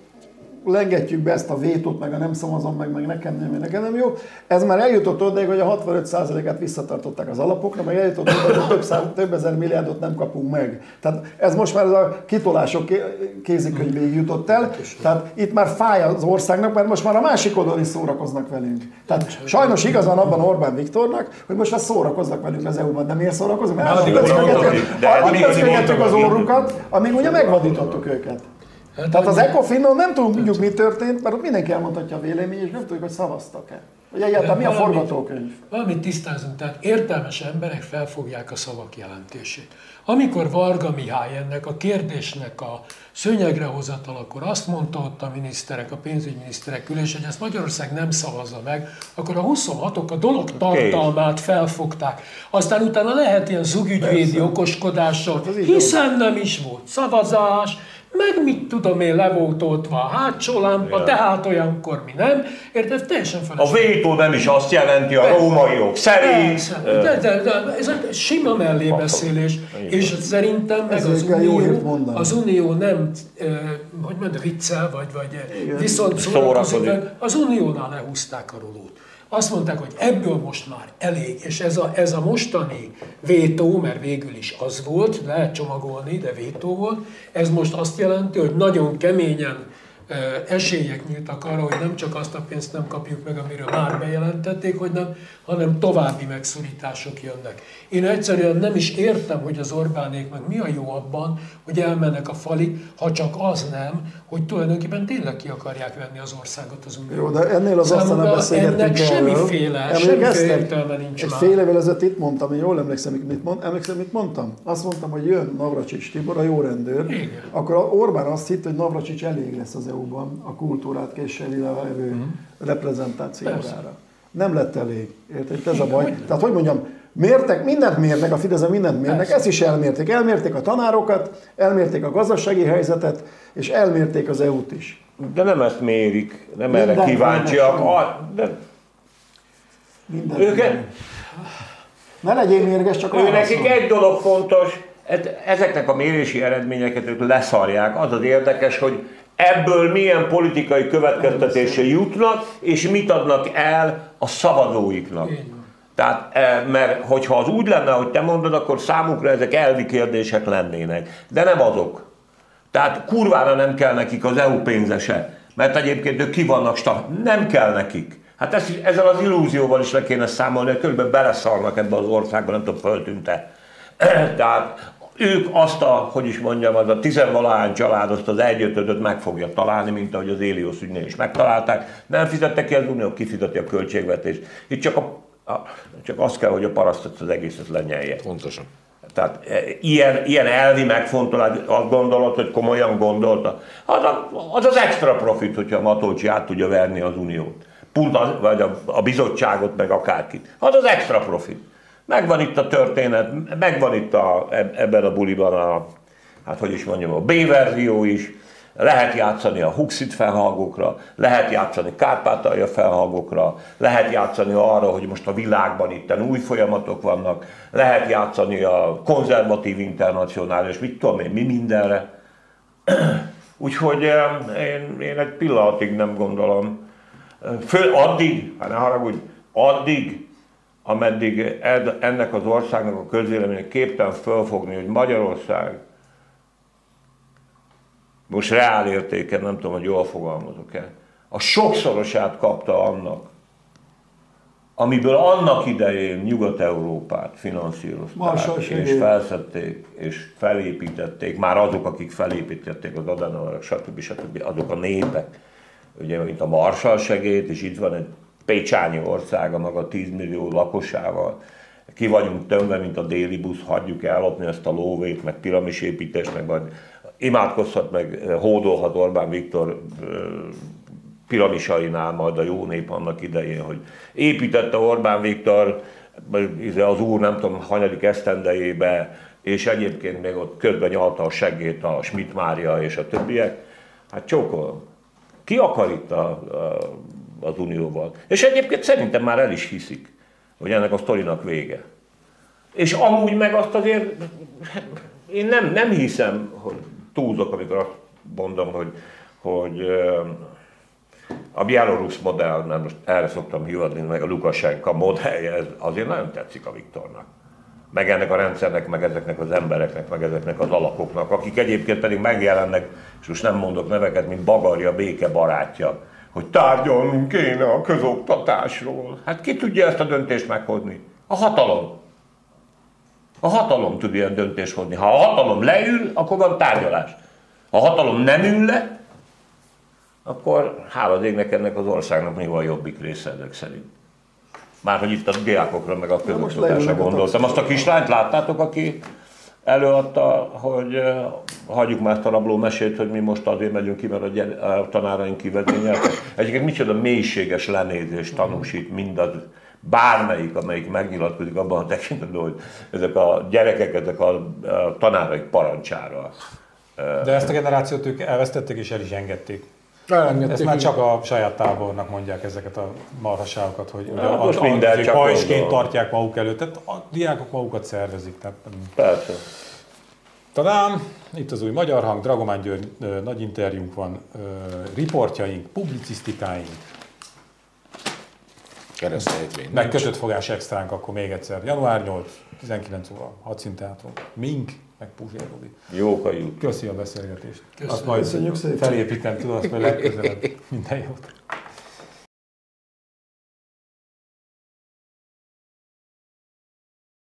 lengetjük be ezt a vétót, meg a nem szavazom meg, meg nekem nem, nekem nem jó. Ez már eljutott odáig, hogy a 65%-át visszatartották az alapokra, meg eljutott odáig, hogy több, száz, több ezer milliárdot nem kapunk meg. Tehát ez most már ez a kitolások ké- kézikönyvéig jutott el. Tehát itt már fáj az országnak, mert most már a másik oldalon is szórakoznak velünk. Tehát sajnos igaz van abban Orbán Viktornak, hogy most már szórakoznak velünk az EU-ban. De miért szórakoznak? Mert addig az orrukat, amíg ugye megvadítottuk őket. Tehát az ECOFIN-on nem tudjuk, mi történt, mert ott mindenki elmondhatja a véleményét, és nem tudjuk, hogy szavaztak-e. Hogy egyáltalán mi a forgatókönyv. Valamit tisztázunk, tehát értelmes emberek felfogják a szavak jelentését. Amikor Varga Mihály ennek a kérdésnek a szőnyegre hozatal, akkor azt mondta ott a miniszterek, a pénzügyminiszterek ülés, hogy ezt Magyarország nem szavazza meg, akkor a 26-ok a dolog tartalmát felfogták. Aztán utána lehet ilyen zugügyvédi okoskodással, hiszen nem is volt szavazás, meg mit tudom én, le volt oltva a hátsó lámpa, tehát olyankor mi nem. Érted? Teljesen A felesleges. vétó nem is azt jelenti a rómaiok szerint. Persze, de, de, de, ez egy sima mellébeszélés, és szerintem meg Ezért az Unió, az Unió nem, eh, hogy mondja, viccel, vagy, vagy eh, viszont szórakozik. Az Uniónál lehúzták a rolót. Azt mondták, hogy ebből most már elég, és ez a, ez a mostani vétó, mert végül is az volt, lehet csomagolni, de vétó volt, ez most azt jelenti, hogy nagyon keményen esélyek nyíltak arra, hogy nem csak azt a pénzt nem kapjuk meg, amiről már bejelentették, hogy nem, hanem további megszorítások jönnek. Én egyszerűen nem is értem, hogy az Orbánék meg mi a jó abban, hogy elmennek a falig, ha csak az nem, hogy tulajdonképpen tényleg ki akarják venni az országot az Unió. Jó, de ennél az aztán nem beszélgetünk ennek semmiféle, semmiféle értelme nincs Egy már. fél évvel ezelőtt itt mondtam, én jól emlékszem, mit, mond, emlékszem, mit mondtam? Azt mondtam, hogy jön Navracsics Tibor, a jó rendőr. Igen. Akkor Orbán azt hitt, hogy Navracsics elég lesz az EU-ban a kultúrát képviseli levő Mhm. reprezentációjára. Nem lett elég. Érted? Ez a baj. Tehát, hogy mondjam, mértek, mindent mérnek, a Fideszen mindent mérnek, ezt is elmérték. Elmérték a tanárokat, elmérték a gazdasági helyzetet, és elmérték az EU-t is. De nem ezt mérik, nem erre Mindent kíváncsiak. A, de Mindent őket, mérnek. Ne legyél mérges, csak ő nekik egy dolog fontos, ezeknek a mérési eredményeket ők leszarják. Az az érdekes, hogy ebből milyen politikai következtetésre jutnak, és mit adnak el a szavazóiknak. Tehát, eh, mert hogyha az úgy lenne, hogy te mondod, akkor számukra ezek elvi kérdések lennének. De nem azok. Tehát kurvára nem kell nekik az EU pénzese, mert egyébként ők ki vannak sta- Nem kell nekik. Hát ezt, ezzel az illúzióval is le kéne számolni, hogy körülbelül beleszarnak ebbe az országba, nem tudom, föltűnte. Tehát ők azt a, hogy is mondjam, az a tizenvalahány család azt az egyötödöt meg fogja találni, mint ahogy az Éliosz ügynél is megtalálták. Nem fizette ki az Unió, kifizeti a költségvetést. Itt csak, a, a, csak az kell, hogy a parasztot az egészet lenyelje. Pontosan. Tehát e, ilyen, ilyen elvi megfontolás, azt gondolod, hogy komolyan gondolta. Az, a, az az extra profit, hogyha a Matolcsi át tudja verni az uniót. Pont az, vagy a, a bizottságot, meg akárkit. Az az extra profit. Megvan itt a történet, megvan itt a, eb- ebben a buliban a, hát hogy is mondjam, a B-verzió is, lehet játszani a Huxit felhallgókra, lehet játszani Kárpátalja felhallgókra, lehet játszani arra, hogy most a világban itt új folyamatok vannak, lehet játszani a konzervatív internacionális, mit tudom én, mi mindenre. Úgyhogy én, én egy pillanatig nem gondolom. Föl addig, hát ne haragudj, addig, ameddig ed- ennek az országnak a közvéleménye képtelen fölfogni, hogy Magyarország most reál értéken, nem tudom, hogy jól fogalmazok-e, a sokszorosát kapta annak, amiből annak idején Nyugat-Európát finanszírozták, és felszedték, és felépítették, már azok, akik felépítették az Adenauerek, stb. stb. azok a népek, ugye, mint a Marshall segélyt, és itt van egy Pécsányi ország a maga 10 millió lakosával, ki vagyunk tömve, mint a déli busz, hagyjuk ellopni ezt a lóvét, meg piramisépítést, meg majd imádkozhat, meg hódolhat Orbán Viktor piramisainál majd a jó nép annak idején, hogy építette Orbán Viktor az úr nem tudom, hanyadik esztendejébe, és egyébként még ott közben nyalta a seggét a Schmidt Mária és a többiek. Hát csókolom. Ki akar itt a, a, az Unióval? És egyébként szerintem már el is hiszik, hogy ennek a sztorinak vége. És amúgy meg azt azért, én nem, nem hiszem, hogy túlzok, amikor azt mondom, hogy, hogy a bielorusz modell, mert most erre szoktam hivatni, meg a Lukasenka modellje, ez azért nagyon tetszik a Viktornak. Meg ennek a rendszernek, meg ezeknek az embereknek, meg ezeknek az alakoknak, akik egyébként pedig megjelennek, és most nem mondok neveket, mint Bagarja béke barátja, hogy tárgyalnunk kéne a közoktatásról. Hát ki tudja ezt a döntést meghozni? A hatalom. A hatalom tud ilyen döntést hozni. Ha a hatalom leül, akkor van tárgyalás. Ha a hatalom nem ül le, akkor hála égnek ennek az országnak még van jobbik része ezek szerint. Már hogy itt a diákokra, meg a közoktatásra gondoltam. Azt a kislányt láttátok, aki előadta, hogy hagyjuk már ezt a rabló mesét, hogy mi most azért megyünk ki, mert a, gyere, a tanáraink kivezényeltek. Egyébként micsoda mélységes lenézést tanúsít mindaz, bármelyik, amelyik megnyilatkozik abban a tekintetben, hogy ezek a gyerekek, ezek a, a tanáraik parancsára. De ezt a generációt ők elvesztették és el is engedték. Elengedték, Ezt már csak a saját tábornak mondják ezeket a marhaságokat, hogy ugye Hát a, most minden csak pajsként tartják maguk előtt, tehát a diákok magukat szervezik. Tehát, Persze. Talán itt az új Magyar Hang, Dragomán György nagy interjúnk van, riportjaink, publicisztikáink. Keresztejtvény. Meg kötött fogás extránk akkor még egyszer. Január 8, 19 óra, hadszínteátron. Mink, meg Puzsér Robi. Jók a. Köszi a beszélgetést. Köszönöm. Azt majd Köszönjük szépen. felépítem, tudod, azt majd legközelebb. Minden jót.